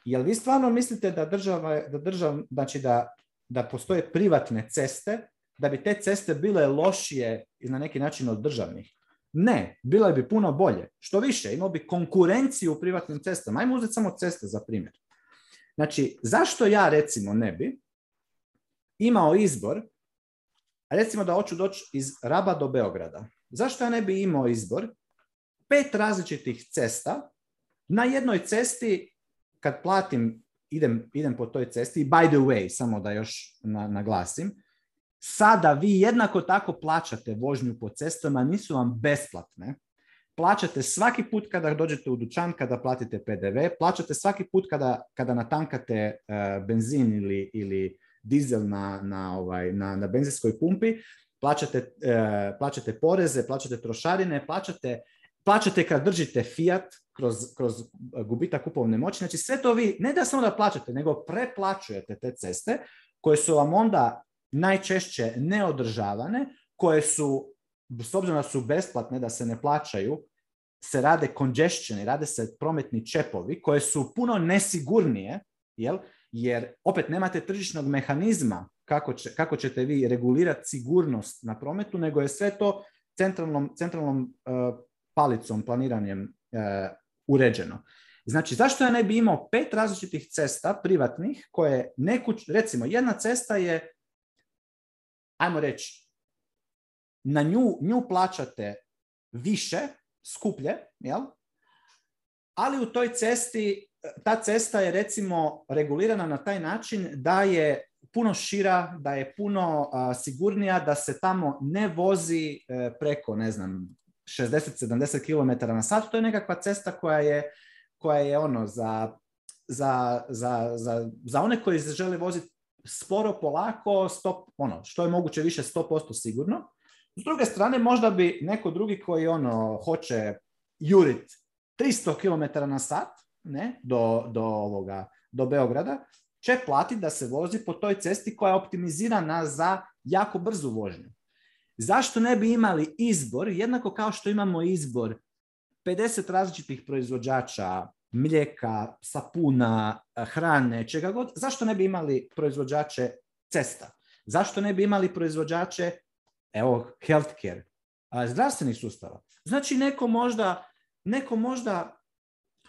jel vi stvarno mislite da država, da znači da, da postoje privatne ceste, da bi te ceste bile lošije na neki način od državnih? Ne, bilo bi puno bolje. Što više, imao bi konkurenciju u privatnim cestama. Ajmo uzeti samo ceste za primjer. Znači, zašto ja recimo ne bi imao izbor, recimo da hoću doći iz Raba do Beograda. Zašto ja ne bi imao izbor pet različitih cesta, na jednoj cesti kad platim, idem, idem po toj cesti, by the way, samo da još naglasim, Sada vi jednako tako plaćate vožnju po cestama, nisu vam besplatne. Plaćate svaki put kada dođete u dućan, kada platite PDV, plaćate svaki put kada, kada natankate e, benzin ili, ili dizel na, na, ovaj, na, na benzinskoj pumpi, plaćate, e, plaćate poreze, plaćate trošarine, plaćate, plaćate kad držite Fiat kroz, kroz gubitak kupovne moći. Znači sve to vi, ne da samo da plaćate, nego preplaćujete te ceste koje su vam onda najčešće neodržavane, koje su, s obzirom da su besplatne, da se ne plaćaju, se rade i rade se prometni čepovi koje su puno nesigurnije, jel? jer opet nemate tržišnog mehanizma kako, kako ćete vi regulirati sigurnost na prometu, nego je sve to centralnom, centralnom e, palicom, planiranjem e, uređeno. Znači, zašto ja ne bi imao pet različitih cesta privatnih koje neku, recimo, jedna cesta je ajmo reći, na nju, nju plaćate više, skuplje, jel? ali u toj cesti, ta cesta je recimo regulirana na taj način da je puno šira, da je puno sigurnija, da se tamo ne vozi e, preko, ne znam, 60-70 km na sat. To je nekakva cesta koja je, koja je ono za, za, za, za, one koji žele voziti sporo, polako, stop, ono, što je moguće više 100% sigurno. S druge strane, možda bi neko drugi koji ono hoće jurit 300 km na sat ne, do, do, ovoga, do Beograda, će platiti da se vozi po toj cesti koja je optimizirana za jako brzu vožnju. Zašto ne bi imali izbor, jednako kao što imamo izbor 50 različitih proizvođača mlijeka, sapuna, eh, hrane, čega god, zašto ne bi imali proizvođače cesta? Zašto ne bi imali proizvođače, evo, healthcare, zdravstvenih sustava? Znači, neko možda, neko možda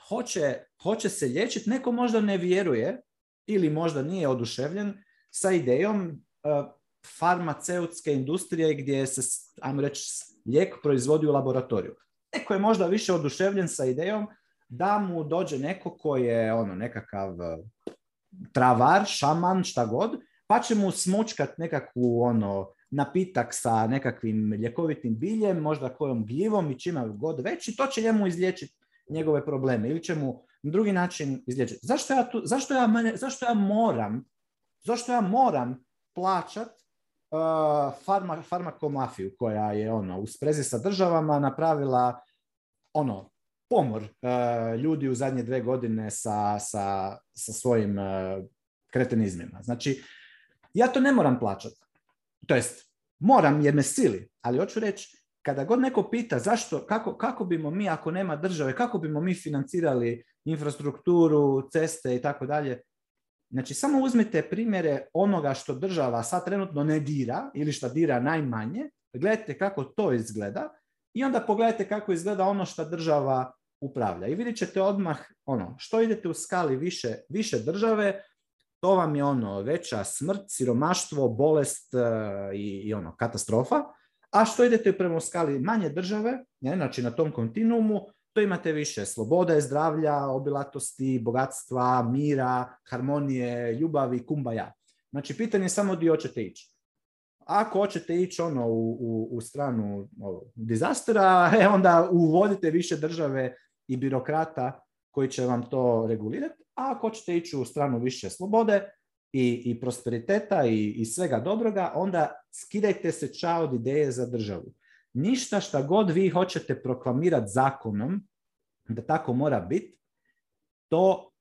hoće, hoće se liječiti, neko možda ne vjeruje ili možda nije oduševljen sa idejom eh, farmaceutske industrije gdje se, ajmo reći, lijek proizvodi u laboratoriju. Neko je možda više oduševljen sa idejom da mu dođe neko ko je ono nekakav e, travar, šaman, šta god, pa će mu smučkat nekakvu ono napitak sa nekakvim ljekovitim biljem, možda kojom gljivom i čima god već i to će njemu izliječiti njegove probleme ili će mu na drugi način izliječiti. Zašto ja, tu, zašto ja, mene, zašto ja moram zašto ja moram plaćat uh, farmakomafiju koja je ono u sprezi sa državama napravila ono pomor e, ljudi u zadnje dve godine sa, sa, sa svojim e, kretenizmima. Znači, ja to ne moram plaćati. To jest, moram jer me sili, ali hoću reći, kada god neko pita zašto, kako, kako bimo mi, ako nema države, kako bimo mi financirali infrastrukturu, ceste i tako dalje, Znači, samo uzmite primjere onoga što država sad trenutno ne dira ili što dira najmanje, gledajte kako to izgleda i onda pogledajte kako izgleda ono što država upravlja. I vidjet ćete odmah ono, što idete u skali više, više države, to vam je ono veća smrt, siromaštvo, bolest e, i, i ono katastrofa. A što idete prema skali manje države, ne, znači na tom kontinuumu, to imate više slobode, zdravlja, obilatosti, bogatstva, mira, harmonije, ljubavi, kumbaja. Znači, pitanje je samo gdje hoćete ići. Ako hoćete ići ono u, u, u stranu ono, dizastera, e, onda uvodite više države i birokrata koji će vam to regulirati, a ako ćete ići u stranu više slobode i, i prosperiteta i, i svega dobroga, onda skidajte se ča od ideje za državu. Ništa šta god vi hoćete proklamirati zakonom, da tako mora biti, to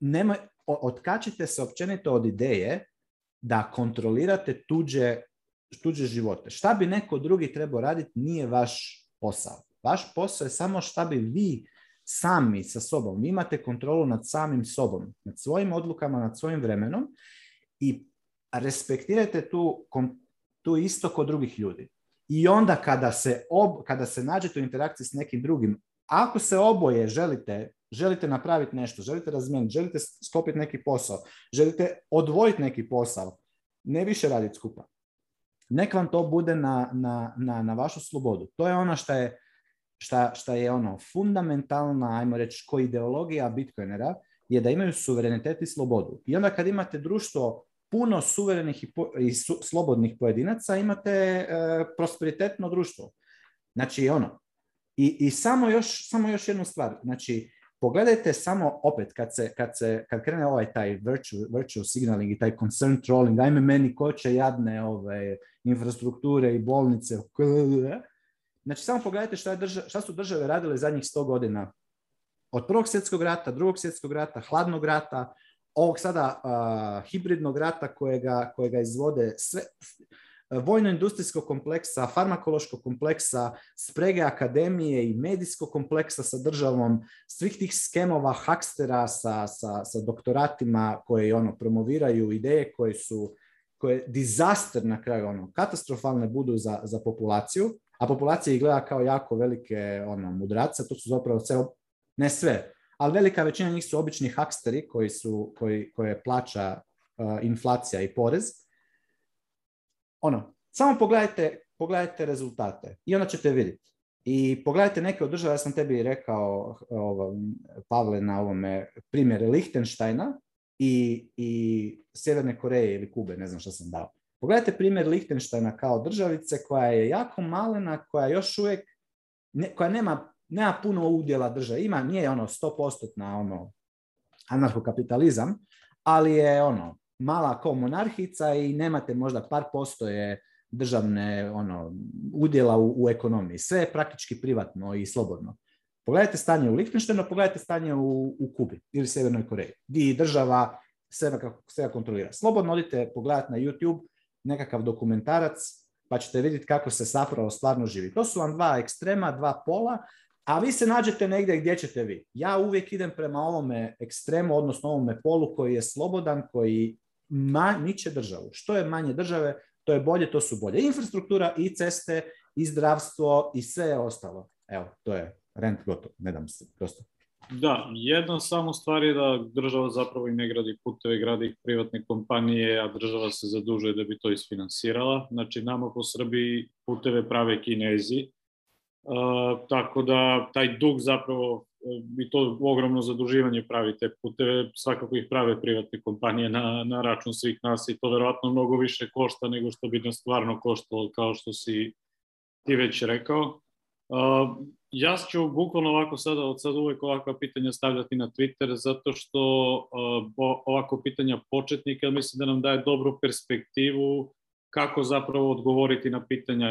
nema, otkačite se općenito od ideje da kontrolirate tuđe, tuđe živote. Šta bi neko drugi trebao raditi nije vaš posao. Vaš posao je samo šta bi vi sami sa sobom, vi imate kontrolu nad samim sobom, nad svojim odlukama, nad svojim vremenom i respektirajte tu, tu isto kod drugih ljudi. I onda kada se, ob, kada se nađete u interakciji s nekim drugim, ako se oboje želite, želite napraviti nešto, želite razmijeniti, želite sklopiti neki posao, želite odvojiti neki posao, ne više raditi skupa. Nek vam to bude na, na, na, na vašu slobodu. To je ono što je šta, šta je ono fundamentalna, ajmo reći, ko ideologija Bitcoinera, je da imaju suverenitet i slobodu. I onda kad imate društvo puno suverenih i, slobodnih pojedinaca, imate e, prosperitetno društvo. Znači, ono. I, i samo, još, samo još jednu stvar. Znači, pogledajte samo opet kad, se, kad, se, kad krene ovaj taj virtual virtual signaling i taj concern trolling, ajme meni ko će jadne ove infrastrukture i bolnice, Znači, samo pogledajte šta, drža, šta su države radile zadnjih sto godina. Od prvog svjetskog rata, drugog svjetskog rata, hladnog rata, ovog sada hibridnog rata kojega, kojega izvode sve, vojno-industrijskog kompleksa, farmakološkog kompleksa, sprege akademije i medijskog kompleksa sa državom, svih tih skemova hakstera sa, sa, sa doktoratima koji ono promoviraju ideje koje su koje dizaster na kraju ono katastrofalne budu za, za populaciju a populacija ih gleda kao jako velike ono, mudraca, to su zapravo ceo, ne sve, ali velika većina njih su obični haksteri koji su, koji, koje plaća eh, inflacija i porez. Ono, samo pogledajte, pogledajte rezultate i onda ćete vidjeti. I pogledajte neke od država, ja sam tebi rekao, ovo, Pavle, na ovome primjere Lichtensteina i, i Sjeverne Koreje ili Kube, ne znam šta sam dao. Pogledajte primjer Lichtensteina kao državice koja je jako malena, koja još uvijek, ne, koja nema, nema puno udjela države, ima, nije ono 100% na ono anarchokapitalizam, ali je ono mala ko monarhica i nemate možda par posto je državne ono, udjela u, ekonomiji. Sve je praktički privatno i slobodno. Pogledajte stanje u Lichtensteinu, pogledajte stanje u, u Kubi ili Sjevernoj Koreji, gdje država sve, sve kontrolira. Slobodno odite pogledati na YouTube nekakav dokumentarac pa ćete vidjeti kako se zapravo stvarno živi. To su vam dva ekstrema, dva pola, a vi se nađete negdje gdje ćete vi. Ja uvijek idem prema ovome ekstremu, odnosno ovome polu koji je slobodan, koji niče državu. Što je manje države, to je bolje, to su bolje. Infrastruktura i ceste, i zdravstvo i sve ostalo. Evo, to je rent gotovo, ne dam se, prosto. Da, jedna samo stvar je da država zapravo i ne gradi puteve, gradi privatne kompanije, a država se zadužuje da bi to isfinansirala. Znači, nama po Srbiji puteve prave kinezi, e, tako da taj dug zapravo e, i to ogromno zaduživanje pravi te puteve, svakako ih prave privatne kompanije na, na račun svih nas i to verovatno mnogo više košta nego što bi nas stvarno koštalo, kao što si ti već rekao. E, ja ću bukvalno ovako sada, od sada uvijek ovakva pitanja stavljati na Twitter, zato što e, ovako pitanja početnika mislim da nam daje dobru perspektivu kako zapravo odgovoriti na pitanja.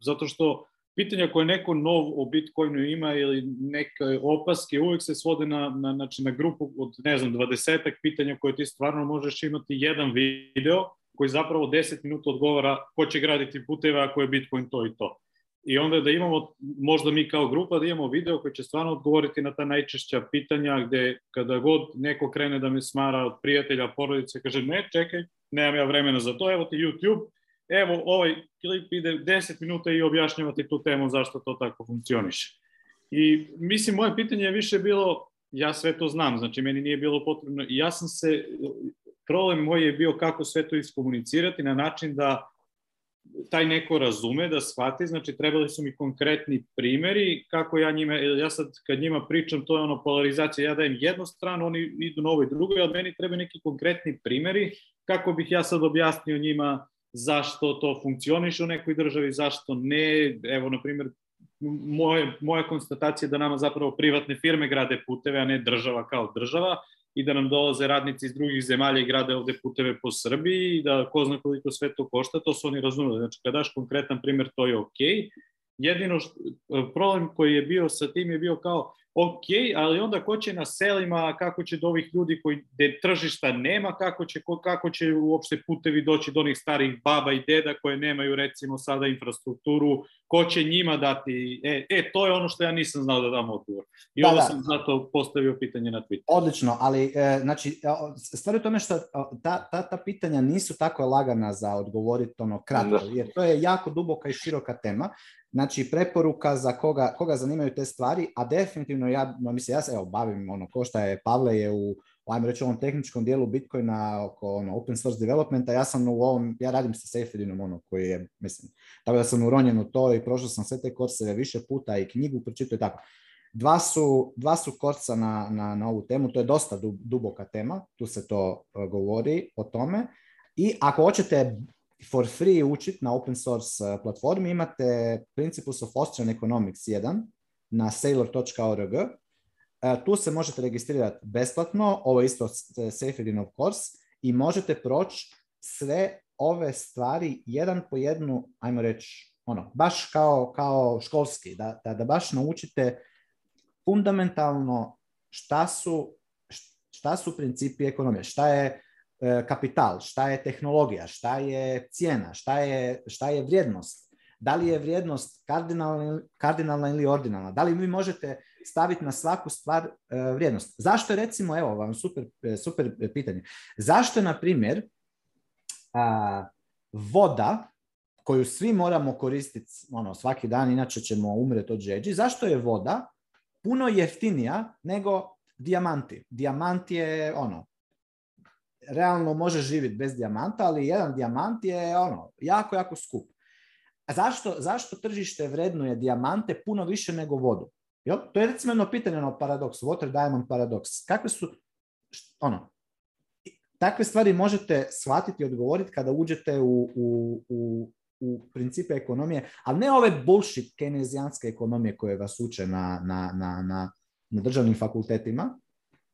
zato što pitanja koje neko nov o Bitcoinu ima ili neke opaske uvijek se svode na, znači na, grupu od, ne znam, dvadesetak pitanja koje ti stvarno možeš imati jedan video koji zapravo 10 minuta odgovara ko će graditi puteve ako je Bitcoin to i to i onda da imamo, možda mi kao grupa da imamo video koji će stvarno odgovoriti na ta najčešća pitanja gde kada god neko krene da me smara od prijatelja, porodice, kaže ne, čekaj, nemam ja vremena za to, evo ti YouTube, evo ovaj klip ide 10 minuta i ti tu temu zašto to tako funkcioniše. I mislim, moje pitanje je više bilo, ja sve to znam, znači meni nije bilo potrebno, ja sam se, problem moj je bio kako sve to iskomunicirati na način da taj neko razume, da shvati, znači trebali su mi konkretni primjeri kako ja njima, ja sad kad njima pričam to je ono polarizacija, ja dajem jednu stranu, oni idu na ovoj drugoj, ali meni trebaju neki konkretni primeri kako bih ja sad objasnio njima zašto to funkcioniše u nekoj državi, zašto ne, evo na primjer moje, moja konstatacija je da nama zapravo privatne firme grade puteve, a ne država kao država, i da nam dolaze radnici iz drugih zemalja i grade ovde puteve po Srbiji i da ko zna koliko sve to košta, to su oni razumeli. Znači, kada daš konkretan primer, to je okej. Okay. Jedino problem koji je bio sa tim je bio kao, ok, ali onda ko će na selima, kako će do ovih ljudi koji de, tržišta nema, kako će, kako će uopšte putevi doći do onih starih baba i deda koje nemaju recimo sada infrastrukturu, ko će njima dati, e, e to je ono što ja nisam znao da dam odgovor. I da, ovo da. sam zato postavio pitanje na Twitter. Odlično, ali e, znači, e, stvar je tome što ta, ta, ta pitanja nisu tako lagana za odgovoriti ono kratko, jer to je jako duboka i široka tema. Znači, preporuka za koga, koga zanimaju te stvari, a definitivno ja, mislim, ja se evo, bavim ono, ko šta je, Pavle je u, ajmo reći, ovom tehničkom dijelu Bitcoina oko ono, open source developmenta, ja sam u ovom, ja radim sa Safedinom, ono, koji je, mislim, tako da sam uronjen u to i prošao sam sve te korseve više puta i knjigu pročitao i tako. Dva su, dva su korca na, na, na ovu temu, to je dosta duboka tema, tu se to e, govori o tome. I ako hoćete for free učit na open source eh, platformi imate Principles of Austrian Economics 1 na sailor.org. Eh, tu se možete registrirati besplatno, ovo je isto eh, of course, i možete proći sve ove stvari jedan po jednu, ajmo reći, ono, baš kao, kao školski, da, da, da baš naučite fundamentalno šta su, šta su principi ekonomije, šta je E, kapital, šta je tehnologija, šta je cijena, šta je, šta je vrijednost, da li je vrijednost kardinalna, kardinalna ili ordinalna, da li vi možete staviti na svaku stvar e, vrijednost. Zašto recimo, evo vam super, e, super pitanje, zašto na primjer voda koju svi moramo koristiti ono, svaki dan, inače ćemo umreti od žeđi, zašto je voda puno jeftinija nego dijamanti. Dijamant je ono, realno možeš živjeti bez dijamanta, ali jedan dijamant je ono, jako, jako skup. A zašto, zašto tržište vrednuje dijamante puno više nego vodu? Jo? To je recimo jedno pitanje, ono paradoks, water diamond paradoks. Kakve su, ono, takve stvari možete shvatiti i odgovoriti kada uđete u, u, u, u principe ekonomije, ali ne ove bullshit kenezijanske ekonomije koje vas uče na, na, na, na, na državnim fakultetima,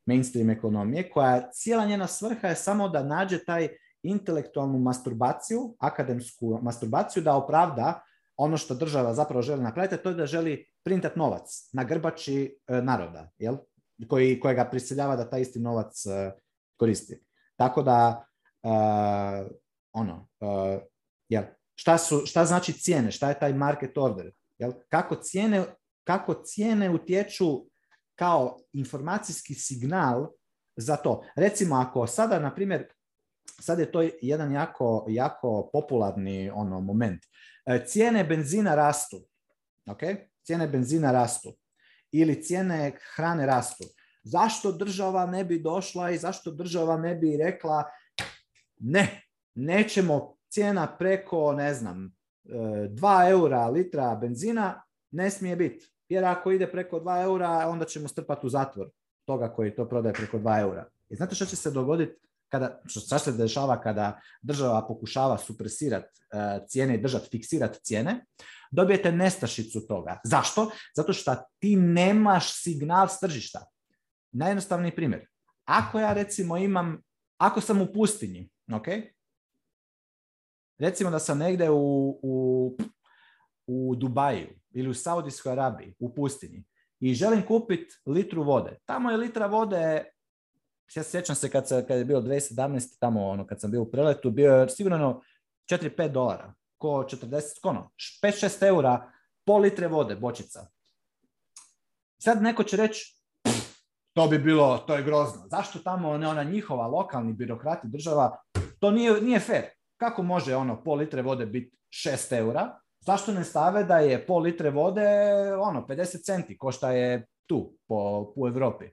mainstream ekonomije, koja cijela njena svrha je samo da nađe taj intelektualnu masturbaciju, akademsku masturbaciju, da opravda ono što država zapravo želi napraviti, to je da želi printat novac na grbači e, naroda, jel? Koji, ga prisiljava da taj isti novac e, koristi. Tako da, e, ono, jel, šta, su, šta znači cijene, šta je taj market order, Kako cijene, kako cijene utječu kao informacijski signal za to. Recimo, ako sada, na primjer, sad je to jedan jako, jako popularni ono moment. E, cijene benzina rastu. Cijene benzina rastu. Ili cijene hrane rastu. Zašto država ne bi došla i zašto država ne bi rekla ne, nećemo cijena preko, ne znam, 2 e, eura litra benzina ne smije biti jer ako ide preko 2 eura, onda ćemo strpati u zatvor toga koji to prodaje preko 2 eura. I znate što će se dogoditi kada, što se dešava kada država pokušava supresirati e, cijene i držati, fiksirati cijene, dobijete nestašicu toga. Zašto? Zato što ti nemaš signal s tržišta. Najjednostavniji primjer. Ako ja recimo imam, ako sam u pustinji, ok? Recimo da sam negdje u, u u Dubaju ili u Saudijskoj Arabiji, u pustinji, i želim kupiti litru vode. Tamo je litra vode, ja sjećam se kad, se, kad je bilo 2017, tamo ono, kad sam bio u preletu, bio je sigurno 4-5 ono dolara, ko 40, kono, 5-6 eura, pol litre vode, bočica. Sad neko će reći, to bi bilo, to je grozno. Zašto tamo ne ona njihova lokalni birokrati država, to nije, nije fair. Kako može ono pol litre vode biti 6 eura, zašto ne stave da je pol litre vode ono 50 centi Košta je tu po, po Europi.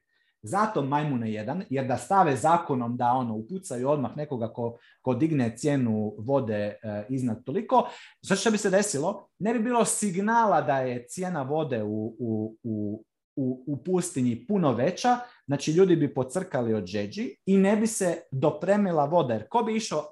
Zato majmune jedan, jer da stave zakonom da ono upucaju odmah nekoga ko, ko digne cijenu vode eh, iznad toliko, zašto što bi se desilo? Ne bi bilo signala da je cijena vode u, u, u, u pustinji puno veća, znači ljudi bi pocrkali od žeđi i ne bi se dopremila voda, jer ko bi išao,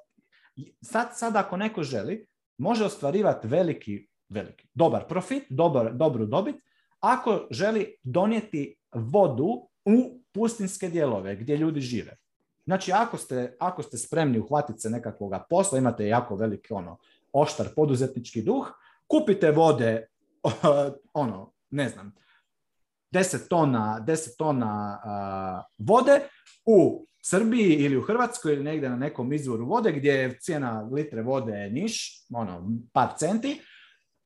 sad, sad ako neko želi, može ostvarivati veliki, veliki, dobar profit, dobar, dobru dobit, ako želi donijeti vodu u pustinske dijelove gdje ljudi žive. Znači, ako ste, ako ste spremni uhvatiti se nekakvog posla, imate jako veliki ono, oštar poduzetnički duh, kupite vode, ono, ne znam, 10 tona, 10 tona vode u Srbiji ili u Hrvatskoj ili negdje na nekom izvoru vode gdje je cijena litre vode niš, ono, par centi,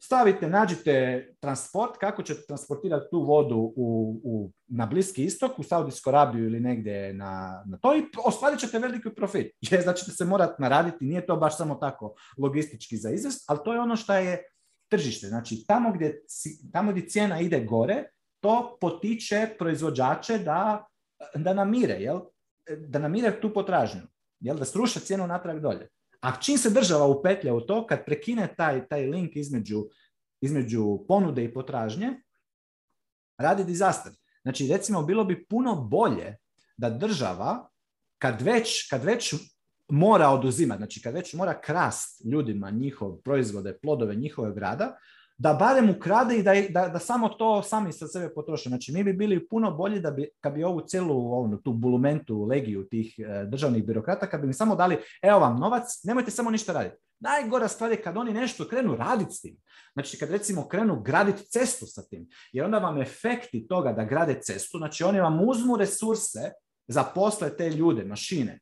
stavite, nađite transport, kako ćete transportirati tu vodu u, u, na Bliski istok, u Saudijsku Arabiju ili negdje na, na to i ostvarit ćete veliki profit. Je, znači ćete se morati naraditi, nije to baš samo tako logistički za izvest, ali to je ono što je tržište. Znači tamo gdje, tamo gdje cijena ide gore, to potiče proizvođače da, da namire, jel? da namire tu potražnju, jel, da sruše cijenu natrag dolje. A čim se država upetlja u to, kad prekine taj, taj link između, između ponude i potražnje, radi dizaster. Znači, recimo, bilo bi puno bolje da država, kad već, kad već mora oduzimati, znači kad već mora krast ljudima njihove proizvode, plodove njihove grada, da barem ukrade i da, da, da samo to sami sa sebe potroše. Znači, mi bi bili puno bolji da bi, kad bi ovu celu tu bulumentu, legiju tih e, državnih birokrata, kad bi mi samo dali, evo vam novac, nemojte samo ništa raditi. Najgora stvar je kad oni nešto krenu raditi s tim. Znači kad recimo krenu graditi cestu sa tim. Jer onda vam efekti toga da grade cestu, znači oni vam uzmu resurse, posle te ljude, mašine,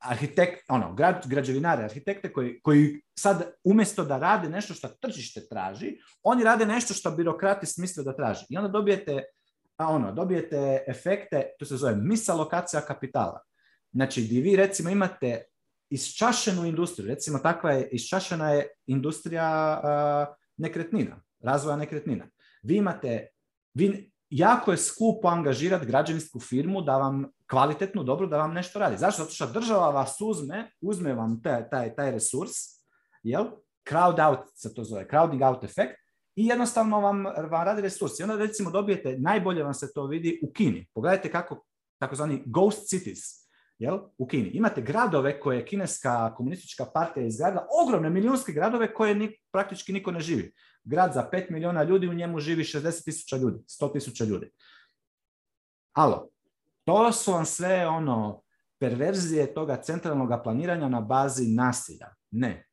arhitekt, ono, grad, građevinare, arhitekte koji, koji sad umjesto da rade nešto što tržište traži, oni rade nešto što birokrati smisle da traži. I onda dobijete, a pa ono, dobijete efekte, to se zove misalokacija kapitala. Znači, gdje vi recimo imate isčašenu industriju, recimo takva je, isčašena je industrija nekretnina, razvoja nekretnina. Vi imate, vi, jako je skupo angažirati građevinsku firmu da vam kvalitetnu, dobru da vam nešto radi. Zašto? Zato što država vas uzme, uzme vam taj, taj, taj resurs, jel? crowd out se to zove, crowding out effect. i jednostavno vam, vam radi resurs. I onda recimo dobijete, najbolje vam se to vidi u Kini. Pogledajte kako takozvani ghost cities jel, u Kini. Imate gradove koje je kineska komunistička partija izgradila, ogromne milijunske gradove koje ni, praktički niko ne živi. Grad za 5 milijuna ljudi, u njemu živi 60 tisuća ljudi, 100 tisuća ljudi. Alo, to su vam sve ono perverzije toga centralnog planiranja na bazi nasilja. Ne.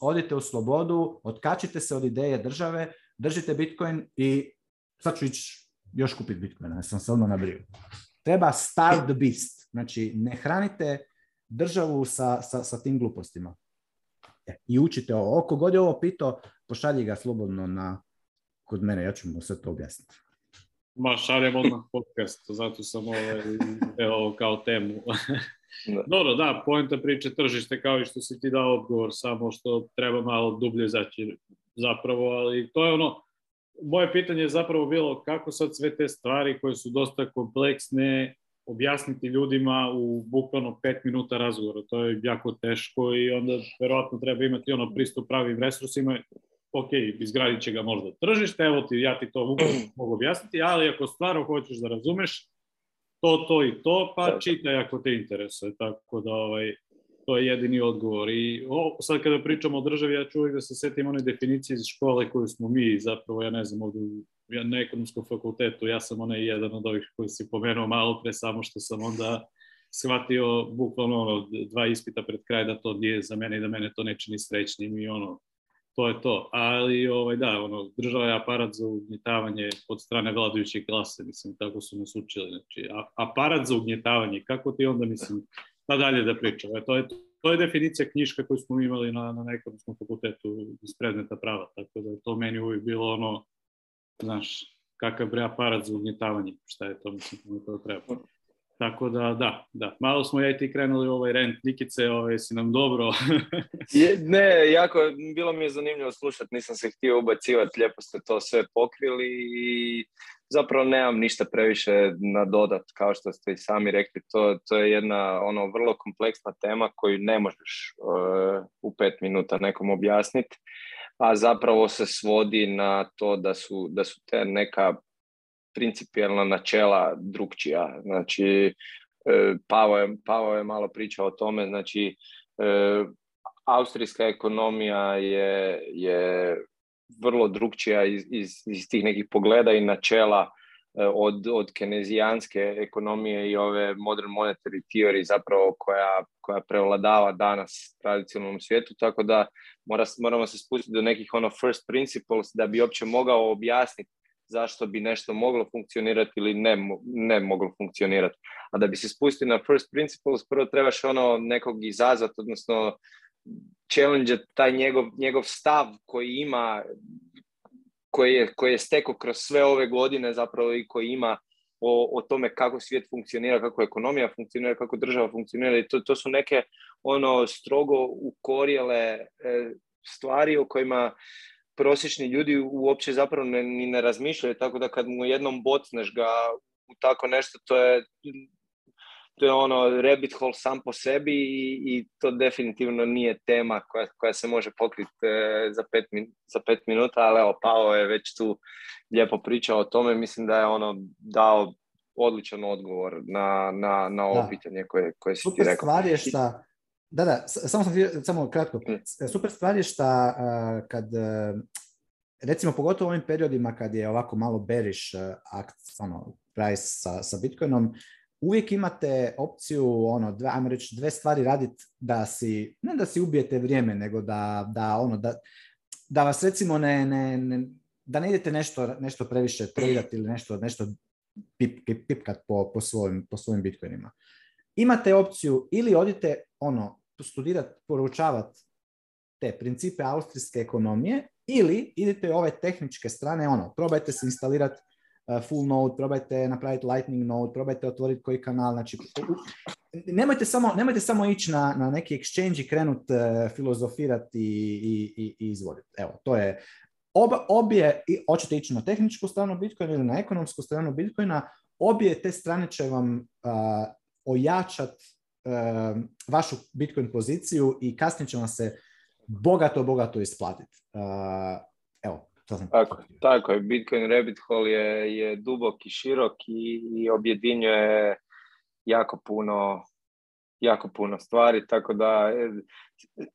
Odite u slobodu, otkačite se od ideje države, držite Bitcoin i sad ću ići još kupiti Bitcoin, ne sam se odmah nabrio. Treba start the beast. Znači, ne hranite državu sa, sa, sa tim glupostima. E, I učite ovo. Oko god je ovo pitao, pošalji ga slobodno na, kod mene, ja ću mu sve to objasniti. Ma šaljem odmah podcast, zato sam ovo ovaj, kao temu. Dobro, da, pojenta priče tržište kao i što si ti dao odgovor, samo što treba malo dublje zaći zapravo, ali to je ono, moje pitanje je zapravo bilo kako sad sve te stvari koje su dosta kompleksne objasniti ljudima u bukvalno pet minuta razgovora. To je jako teško i onda verovatno treba imati ono pristup pravim resursima ok, izgradit će ga možda tržište, evo ti, ja ti to mogu, mogu objasniti, ali ako stvarno hoćeš da razumeš to, to i to, pa čitaj ako te interesuje, tako da ovaj, to je jedini odgovor. I o, sad kada pričamo o državi, ja ću uvijek da se setim one definicije iz škole koju smo mi, zapravo ja ne znam, ovdje ja na ekonomskom fakultetu, ja sam onaj jedan od ovih koji si pomenuo malo pre, samo što sam onda shvatio bukvalno ono, dva ispita pred kraj da to nije za mene i da mene to neće ni srećnim i ono, to je to. Ali ovaj, da, ono, država je aparat za ugnjetavanje od strane vladajućih klase, mislim, tako su nas učili. Znači, aparat za ugnjetavanje, kako ti onda, mislim, pa dalje da pričamo. E, to je, to je definicija knjiška koju smo imali na, na ekonomskom fakultetu iz predmeta prava, tako da je to meni uvijek bilo ono, znaš, kakav bre aparat za ugnjetavanje, šta je to, mislim, ono to treba. Tako da, da, da. Malo smo ja i ti krenuli u ovaj rent. Nikice, ovaj, si nam dobro. ne, jako, bilo mi je zanimljivo slušati. Nisam se htio ubacivati. Lijepo ste to sve pokrili i zapravo nemam ništa previše na dodat. Kao što ste i sami rekli, to, to je jedna ono vrlo kompleksna tema koju ne možeš eh, u pet minuta nekom objasniti. A zapravo se svodi na to da su, da su te neka principijelna načela drugčija. Znači, e, Pavo je, malo pričao o tome, znači, e, austrijska ekonomija je, je vrlo drugčija iz, iz, iz tih nekih pogleda i načela e, od, od kenezijanske ekonomije i ove modern monetary theory zapravo koja, koja prevladava danas tradicionalnom svijetu, tako da mora, moramo se spustiti do nekih ono first principles da bi uopće mogao objasniti zašto bi nešto moglo funkcionirati ili ne, ne moglo funkcionirati. A da bi se spustio na first principles, prvo trebaš ono nekog izazvati, odnosno challenge taj njegov, njegov stav koji ima, koji je, koji je stekao kroz sve ove godine zapravo i koji ima o, o, tome kako svijet funkcionira, kako ekonomija funkcionira, kako država funkcionira i to, to su neke ono strogo ukorijele e, stvari o kojima prosječni ljudi uopće zapravo ne, ni ne razmišljaju, tako da kad mu jednom botneš ga u tako nešto, to je, to je ono rabbit hole sam po sebi i, i to definitivno nije tema koja, koja se može pokriti e, za, pet, za minuta, ali evo, Pao je već tu lijepo pričao o tome, mislim da je ono dao odličan odgovor na, na, na ovo pitanje koje, koje si Super ti da, da, samo sam samo kratko. Mm. Super stvar je što kad, e, recimo pogotovo u ovim periodima kad je ovako malo beriš e, akt, ono, price sa, sa Bitcoinom, uvijek imate opciju, ono, dve, ajmo reći, dve stvari raditi da si, ne da si ubijete vrijeme, nego da, da ono, da, da vas recimo ne, ne, ne, da ne idete nešto, nešto previše tradirati ili nešto, nešto pip, pip, pipkat po, po, svojim, po svojim bitcoinima. Imate opciju ili odite ono, studirati, poručavati te principe austrijske ekonomije ili idete ove tehničke strane, ono, probajte se instalirati eh, full node, probajte napraviti lightning node, probajte otvoriti koji kanal, znači nemojte samo, nemojte samo ići na, na neki exchange i krenut eh, filozofirati i, i, i izvoditi. Evo, to je obje, i hoćete ići na tehničku stranu Bitcoina ili na ekonomsku stranu Bitcoina, obje te strane će vam eh, ojačati vašu Bitcoin poziciju i kasnije će vam se bogato, bogato isplatiti. Evo, to tako, tako je, Bitcoin Rabbit Hole je, je dubok i širok i, objedinjuje jako puno jako puno stvari, tako da e,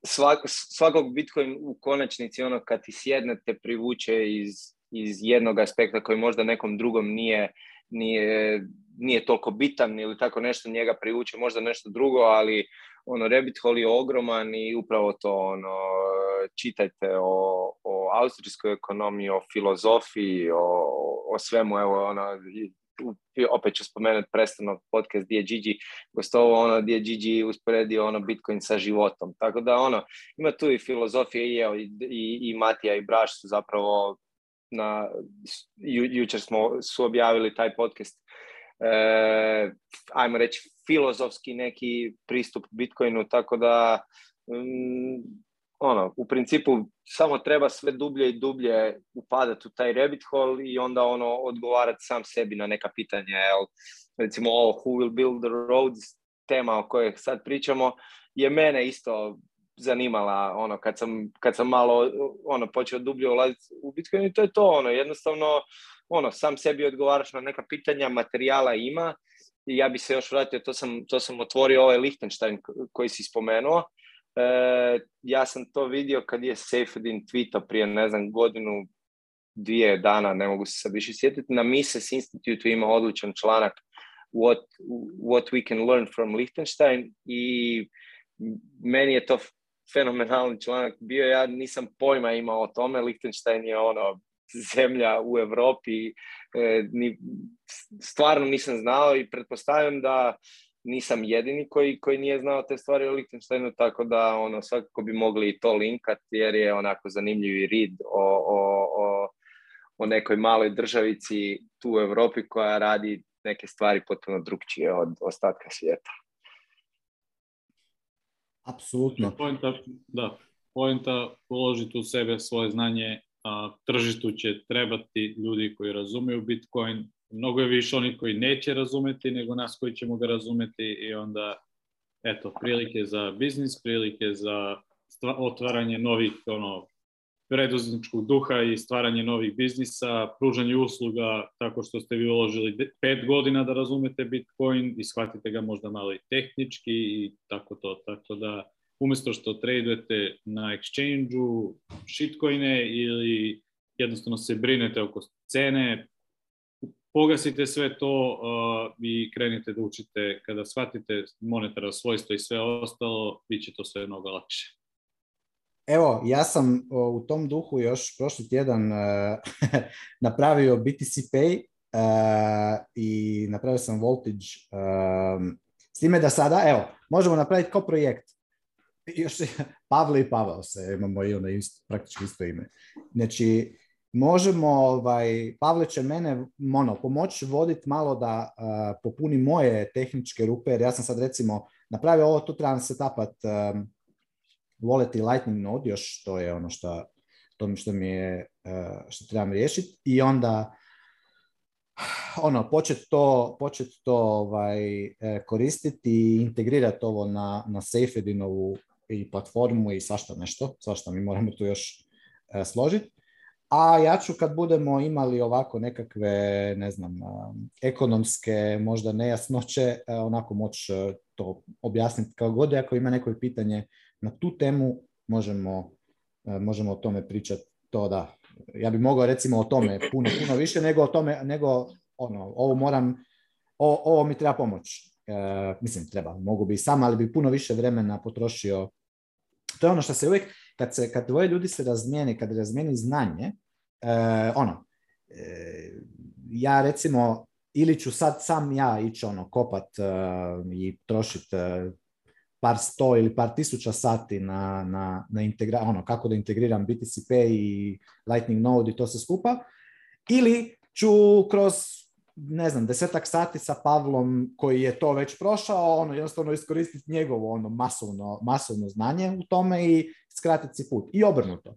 svak, svakog Bitcoin u konačnici ono kad ti sjednete privuče iz, iz jednog aspekta koji možda nekom drugom nije, nije nije toliko bitan ili tako nešto njega privuče, možda nešto drugo, ali ono rabbit hole je ogroman i upravo to ono, čitajte o, o austrijskoj ekonomiji, o filozofiji, o, o svemu, evo ono, opet ću spomenuti prestano podcast gdje je Gigi gostovo, ono, gdje Gigi usporedio ono Bitcoin sa životom. Tako da, ono, ima tu i filozofije i, i, i Matija i Braš su zapravo na, jučer smo su objavili taj podcast E, ajmo reći, filozofski neki pristup Bitcoinu, tako da mm, ono, u principu samo treba sve dublje i dublje upadati u taj rabbit hole i onda ono odgovarati sam sebi na neka pitanja. Jel, recimo ovo Who will build the roads tema o kojoj sad pričamo je mene isto zanimala ono kad sam, kad sam malo ono počeo dublje ulaziti u Bitcoin i to je to ono jednostavno ono sam sebi odgovaraš na neka pitanja materijala ima i ja bi se još vratio to sam, to sam otvorio ovaj Lichtenstein koji si spomenuo e, ja sam to vidio kad je Safedin tweetao prije ne znam godinu dvije dana ne mogu se sad više sjetiti na Mises Institute ima odličan članak what, what we can learn from Liechtenstein i meni je to fenomenalni članak bio, ja nisam pojma imao o tome, Lichtenstein je ono zemlja u Europi, e, ni, stvarno nisam znao i pretpostavljam da nisam jedini koji, koji nije znao te stvari o Lichtensteinu, tako da ono, svakako bi mogli i to linkati jer je onako zanimljivi rid o, o, o, o nekoj maloj državici tu u Europi koja radi neke stvari potpuno drugčije od ostatka svijeta. Apsolutno. Znači, poenta, da, poenta uložiti u sebe svoje znanje, a, tržištu će trebati ljudi koji razumiju Bitcoin, mnogo je više onih koji neće razumeti nego nas koji ćemo ga razumeti i onda eto, prilike za biznis, prilike za otvaranje novih ono, preduzetničkog duha i stvaranje novih biznisa, pružanje usluga tako što ste vi uložili pet godina da razumete Bitcoin i shvatite ga možda malo i tehnički i tako to. Tako da umjesto što tradujete na exchange-u shitcoine ili jednostavno se brinete oko cene, pogasite sve to i krenite da učite. Kada shvatite monetarno svojstvo i sve ostalo, bit će to sve mnogo lakše. Evo, ja sam u tom duhu još prošli tjedan e, napravio BTC Pay e, i napravio sam Voltage. E, s time da sada, evo, možemo napraviti ko projekt. Još Pavle i Pavel se imamo i onda isto, praktički isto ime. Znači, možemo, ovaj, Pavle će mene ono, pomoći voditi malo da popuni moje tehničke rupe, jer ja sam sad recimo napravio ovo, tu trebam setupat wallet i lightning node, još to je ono što, to što mi je, e, što trebam riješiti i onda ono, počet to, počet to ovaj, e, koristiti i integrirati ovo na, na Safedinovu i platformu i svašta nešto, svašta mi moramo tu još e, složiti. A ja ću kad budemo imali ovako nekakve, ne znam, ekonomske možda nejasnoće, onako moći to objasniti kao god, ako ima neko pitanje na tu temu možemo, e, možemo o tome pričati. To da, ja bi mogao recimo o tome puno, puno više nego o tome, nego ono, ovo moram, o, ovo mi treba pomoć. E, mislim, treba, mogu bi sam, ali bi puno više vremena potrošio. To je ono što se uvijek, kad, se, kad dvoje ljudi se razmijeni, kad razmijeni znanje, e, ono, e, ja recimo ili ću sad sam ja ići ono kopat i trošiti par sto ili par tisuća sati na, na, na integra ono, kako da integriram BTCP i Lightning Node i to se skupa. Ili ću kroz ne znam, desetak sati sa Pavlom koji je to već prošao, ono, jednostavno iskoristiti njegovo ono, masovno, masovno znanje u tome i skratiti si put. I obrnuto.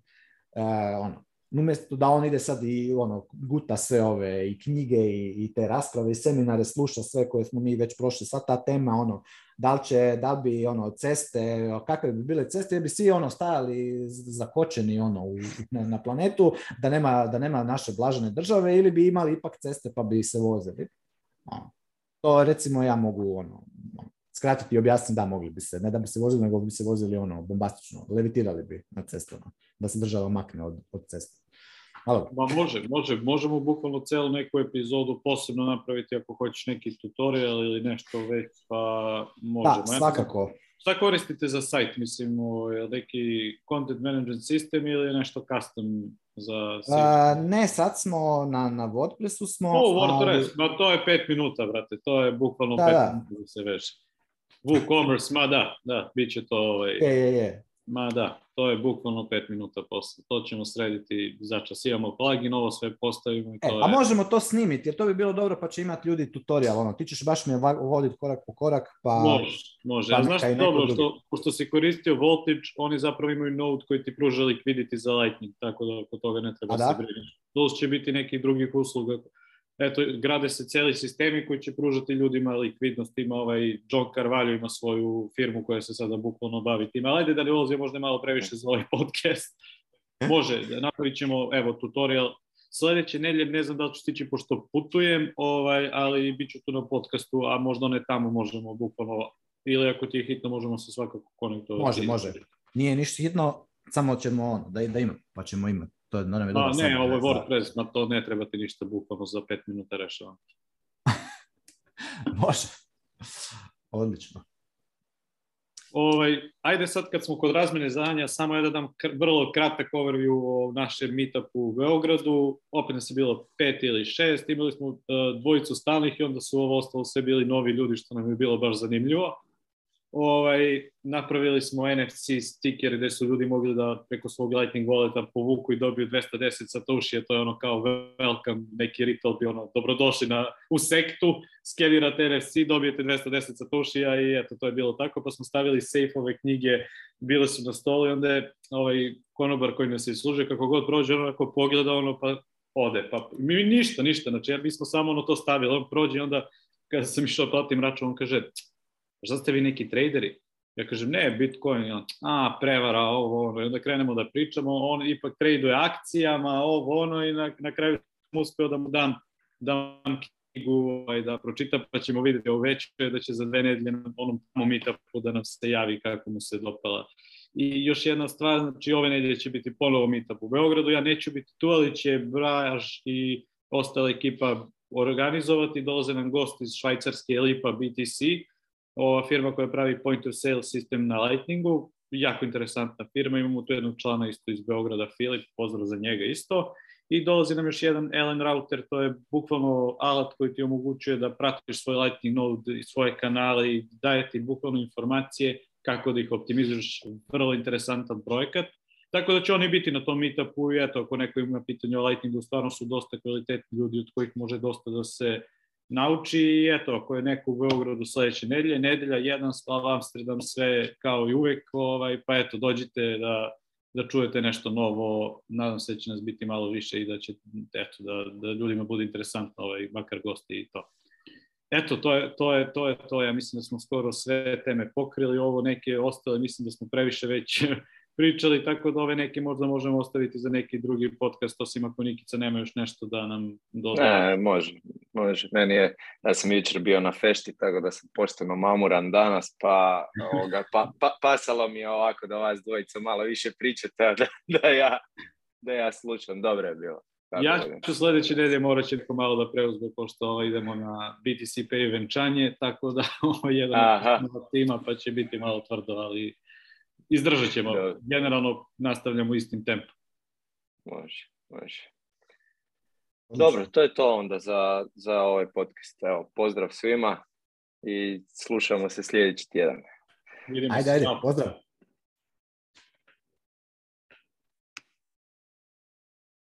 E, ono, umjesto da on ide sad i ono, guta sve ove i knjige i, te rasprave i seminare, sluša sve koje smo mi već prošli, sada ta tema, ono, da li, će, da li bi ono, ceste, kakve bi bile ceste, jer bi svi ono, stajali zakočeni ono, na, planetu, da nema, da nema naše blažene države ili bi imali ipak ceste pa bi se vozili. Ono, to recimo ja mogu ono, skratiti i objasniti da mogli bi se, ne da bi se vozili, nego bi se vozili ono, bombastično, levitirali bi na cestama, da se država makne od, od ceste. Ma može, može, možemo bukvalno celu neku epizodu posebno napraviti ako hoćeš neki tutorial ili nešto već, pa možemo. Da, svakako. Šta koristite za sajt, mislim, neki content management system ili nešto custom za sajt? ne, sad smo na, na WordPressu smo... O, WordPress, ali... no to je pet minuta, brate, to je bukvalno da, pet minuta da se veže. WooCommerce, ma da, da, bit će to ovaj... Je, je, je. Ma da, to je bukvalno pet minuta posla. To ćemo srediti, začas imamo plugin, ovo sve postavimo i e, to e, A možemo to snimiti, jer to bi bilo dobro, pa će imati ljudi tutorial, ono, ti ćeš baš mi voditi korak po korak, pa... Može, može. Pa znaš dobro, što, pošto si koristio Voltage, oni zapravo imaju node koji ti pruža likviditi za Lightning, tako da oko toga ne treba se brinuti. Plus će biti nekih drugih usluga eto, grade se cijeli sistemi koji će pružati ljudima likvidnost. Ima ovaj John Carvalho ima svoju firmu koja se sada bukvalno bavi tim. Ali ajde da ne ulazi možda malo previše za ovaj podcast. E? Može, napravit ćemo, evo, tutorial. Sljedeće nedlje, ne znam da li ću stići pošto putujem, ovaj, ali bit ću tu na podcastu, a možda ne tamo možemo bukvalno, ili ako ti je hitno možemo se svakako konektovati. Može, može. Nije ništa hitno, samo ćemo on, da, da ima, pa ćemo imati. To, je, A, ne, ovo je WordPress, na to ne treba ti ništa bukvalno za pet minuta rešavam. Može. Odlično. Ovaj, ajde sad kad smo kod razmene zadanja, samo ja da dam vrlo kratak overview o našem meetupu u Beogradu. Opet nas je bilo pet ili šest, imali smo e, dvojicu stalnih i onda su ovo ostalo sve bili novi ljudi što nam je bilo baš zanimljivo ovaj, napravili smo NFC stiker gdje su ljudi mogli da preko svog Lightning walleta povuku i dobiju 210 satoshi, to je ono kao welcome, neki ritual bi ono, dobrodošli na, u sektu, skenirate NFC, dobijete 210 satoshi i eto, to je bilo tako, pa smo stavili safe-ove knjige, bile su na stolu i onda je ovaj konobar koji nas je služio, kako god prođe, ono ako pogleda, ono pa ode, pa mi ništa, ništa, znači ja, mi smo samo ono to stavili, on prođe i onda kada sam išao platim račun, on kaže, šta ste vi neki traderi? Ja kažem, ne, Bitcoin, a, prevara, ovo, ono, i onda krenemo da pričamo, on ipak traduje akcijama, ovo, ono, i na, na kraju sam uspeo da mu dam, da knjigu, ovaj, da pročita, pa ćemo vidjeti ovo večer da će za dve nedelje na onom meetupu da nam se javi kako mu se dopala. I još jedna stvar, znači ove nedelje će biti ponovo meetup u Beogradu, ja neću biti tu, ali će Brajaš i ostala ekipa organizovati, dolaze nam gost iz švajcarske Elipa BTC, ova firma koja pravi point of sale sistem na Lightningu, jako interesantna firma, imamo tu jednog člana isto iz Beograda, Filip, pozdrav za njega isto. I dolazi nam još jedan Ellen router, to je bukvalno alat koji ti omogućuje da pratiš svoj Lightning node i svoje kanale i daje ti bukvalno informacije kako da ih optimiziraš. Vrlo interesantan projekat. Tako da će oni biti na tom meetupu i eto, ako neko ima pitanje o Lightningu, stvarno su dosta kvalitetni ljudi od kojih može dosta da se nauči i eto, ako je neko u Beogradu sledeće nedelje, nedelja jedan slav sve kao i uvek, ovaj, pa eto, dođite da, da čujete nešto novo, nadam se da će nas biti malo više i da će, eto, da, da ljudima bude interesantno, ovaj, makar gosti i to. Eto, to je, to je, to je, to ja mislim da smo skoro sve teme pokrili, ovo neke ostale, mislim da smo previše već pričali, tako da ove neke možda možemo ostaviti za neki drugi podcast, osim ako Nikica nema još nešto da nam doda. Ne, može, može. Meni je, ja sam jučer bio na fešti, tako da sam pošteno mamuran danas, pa, ovoga, pa, pa, pasalo mi je ovako da vas dvojica malo više pričate, da, da, ja, da ja slučam. Dobro je bilo. Tako ja ću sljedeće nedje, morat će malo da preuzme, pošto idemo na BTC Pay venčanje, tako da ovo je jedan tima, pa će biti malo tvrdo, ali Izdržat ćemo. Da. Generalno nastavljamo istim tempom. Može, može. Dobro, to je to onda za, za ovaj podcast. Evo, pozdrav svima i slušamo se sljedeći tjedan. Ajde, ajde, pozdrav.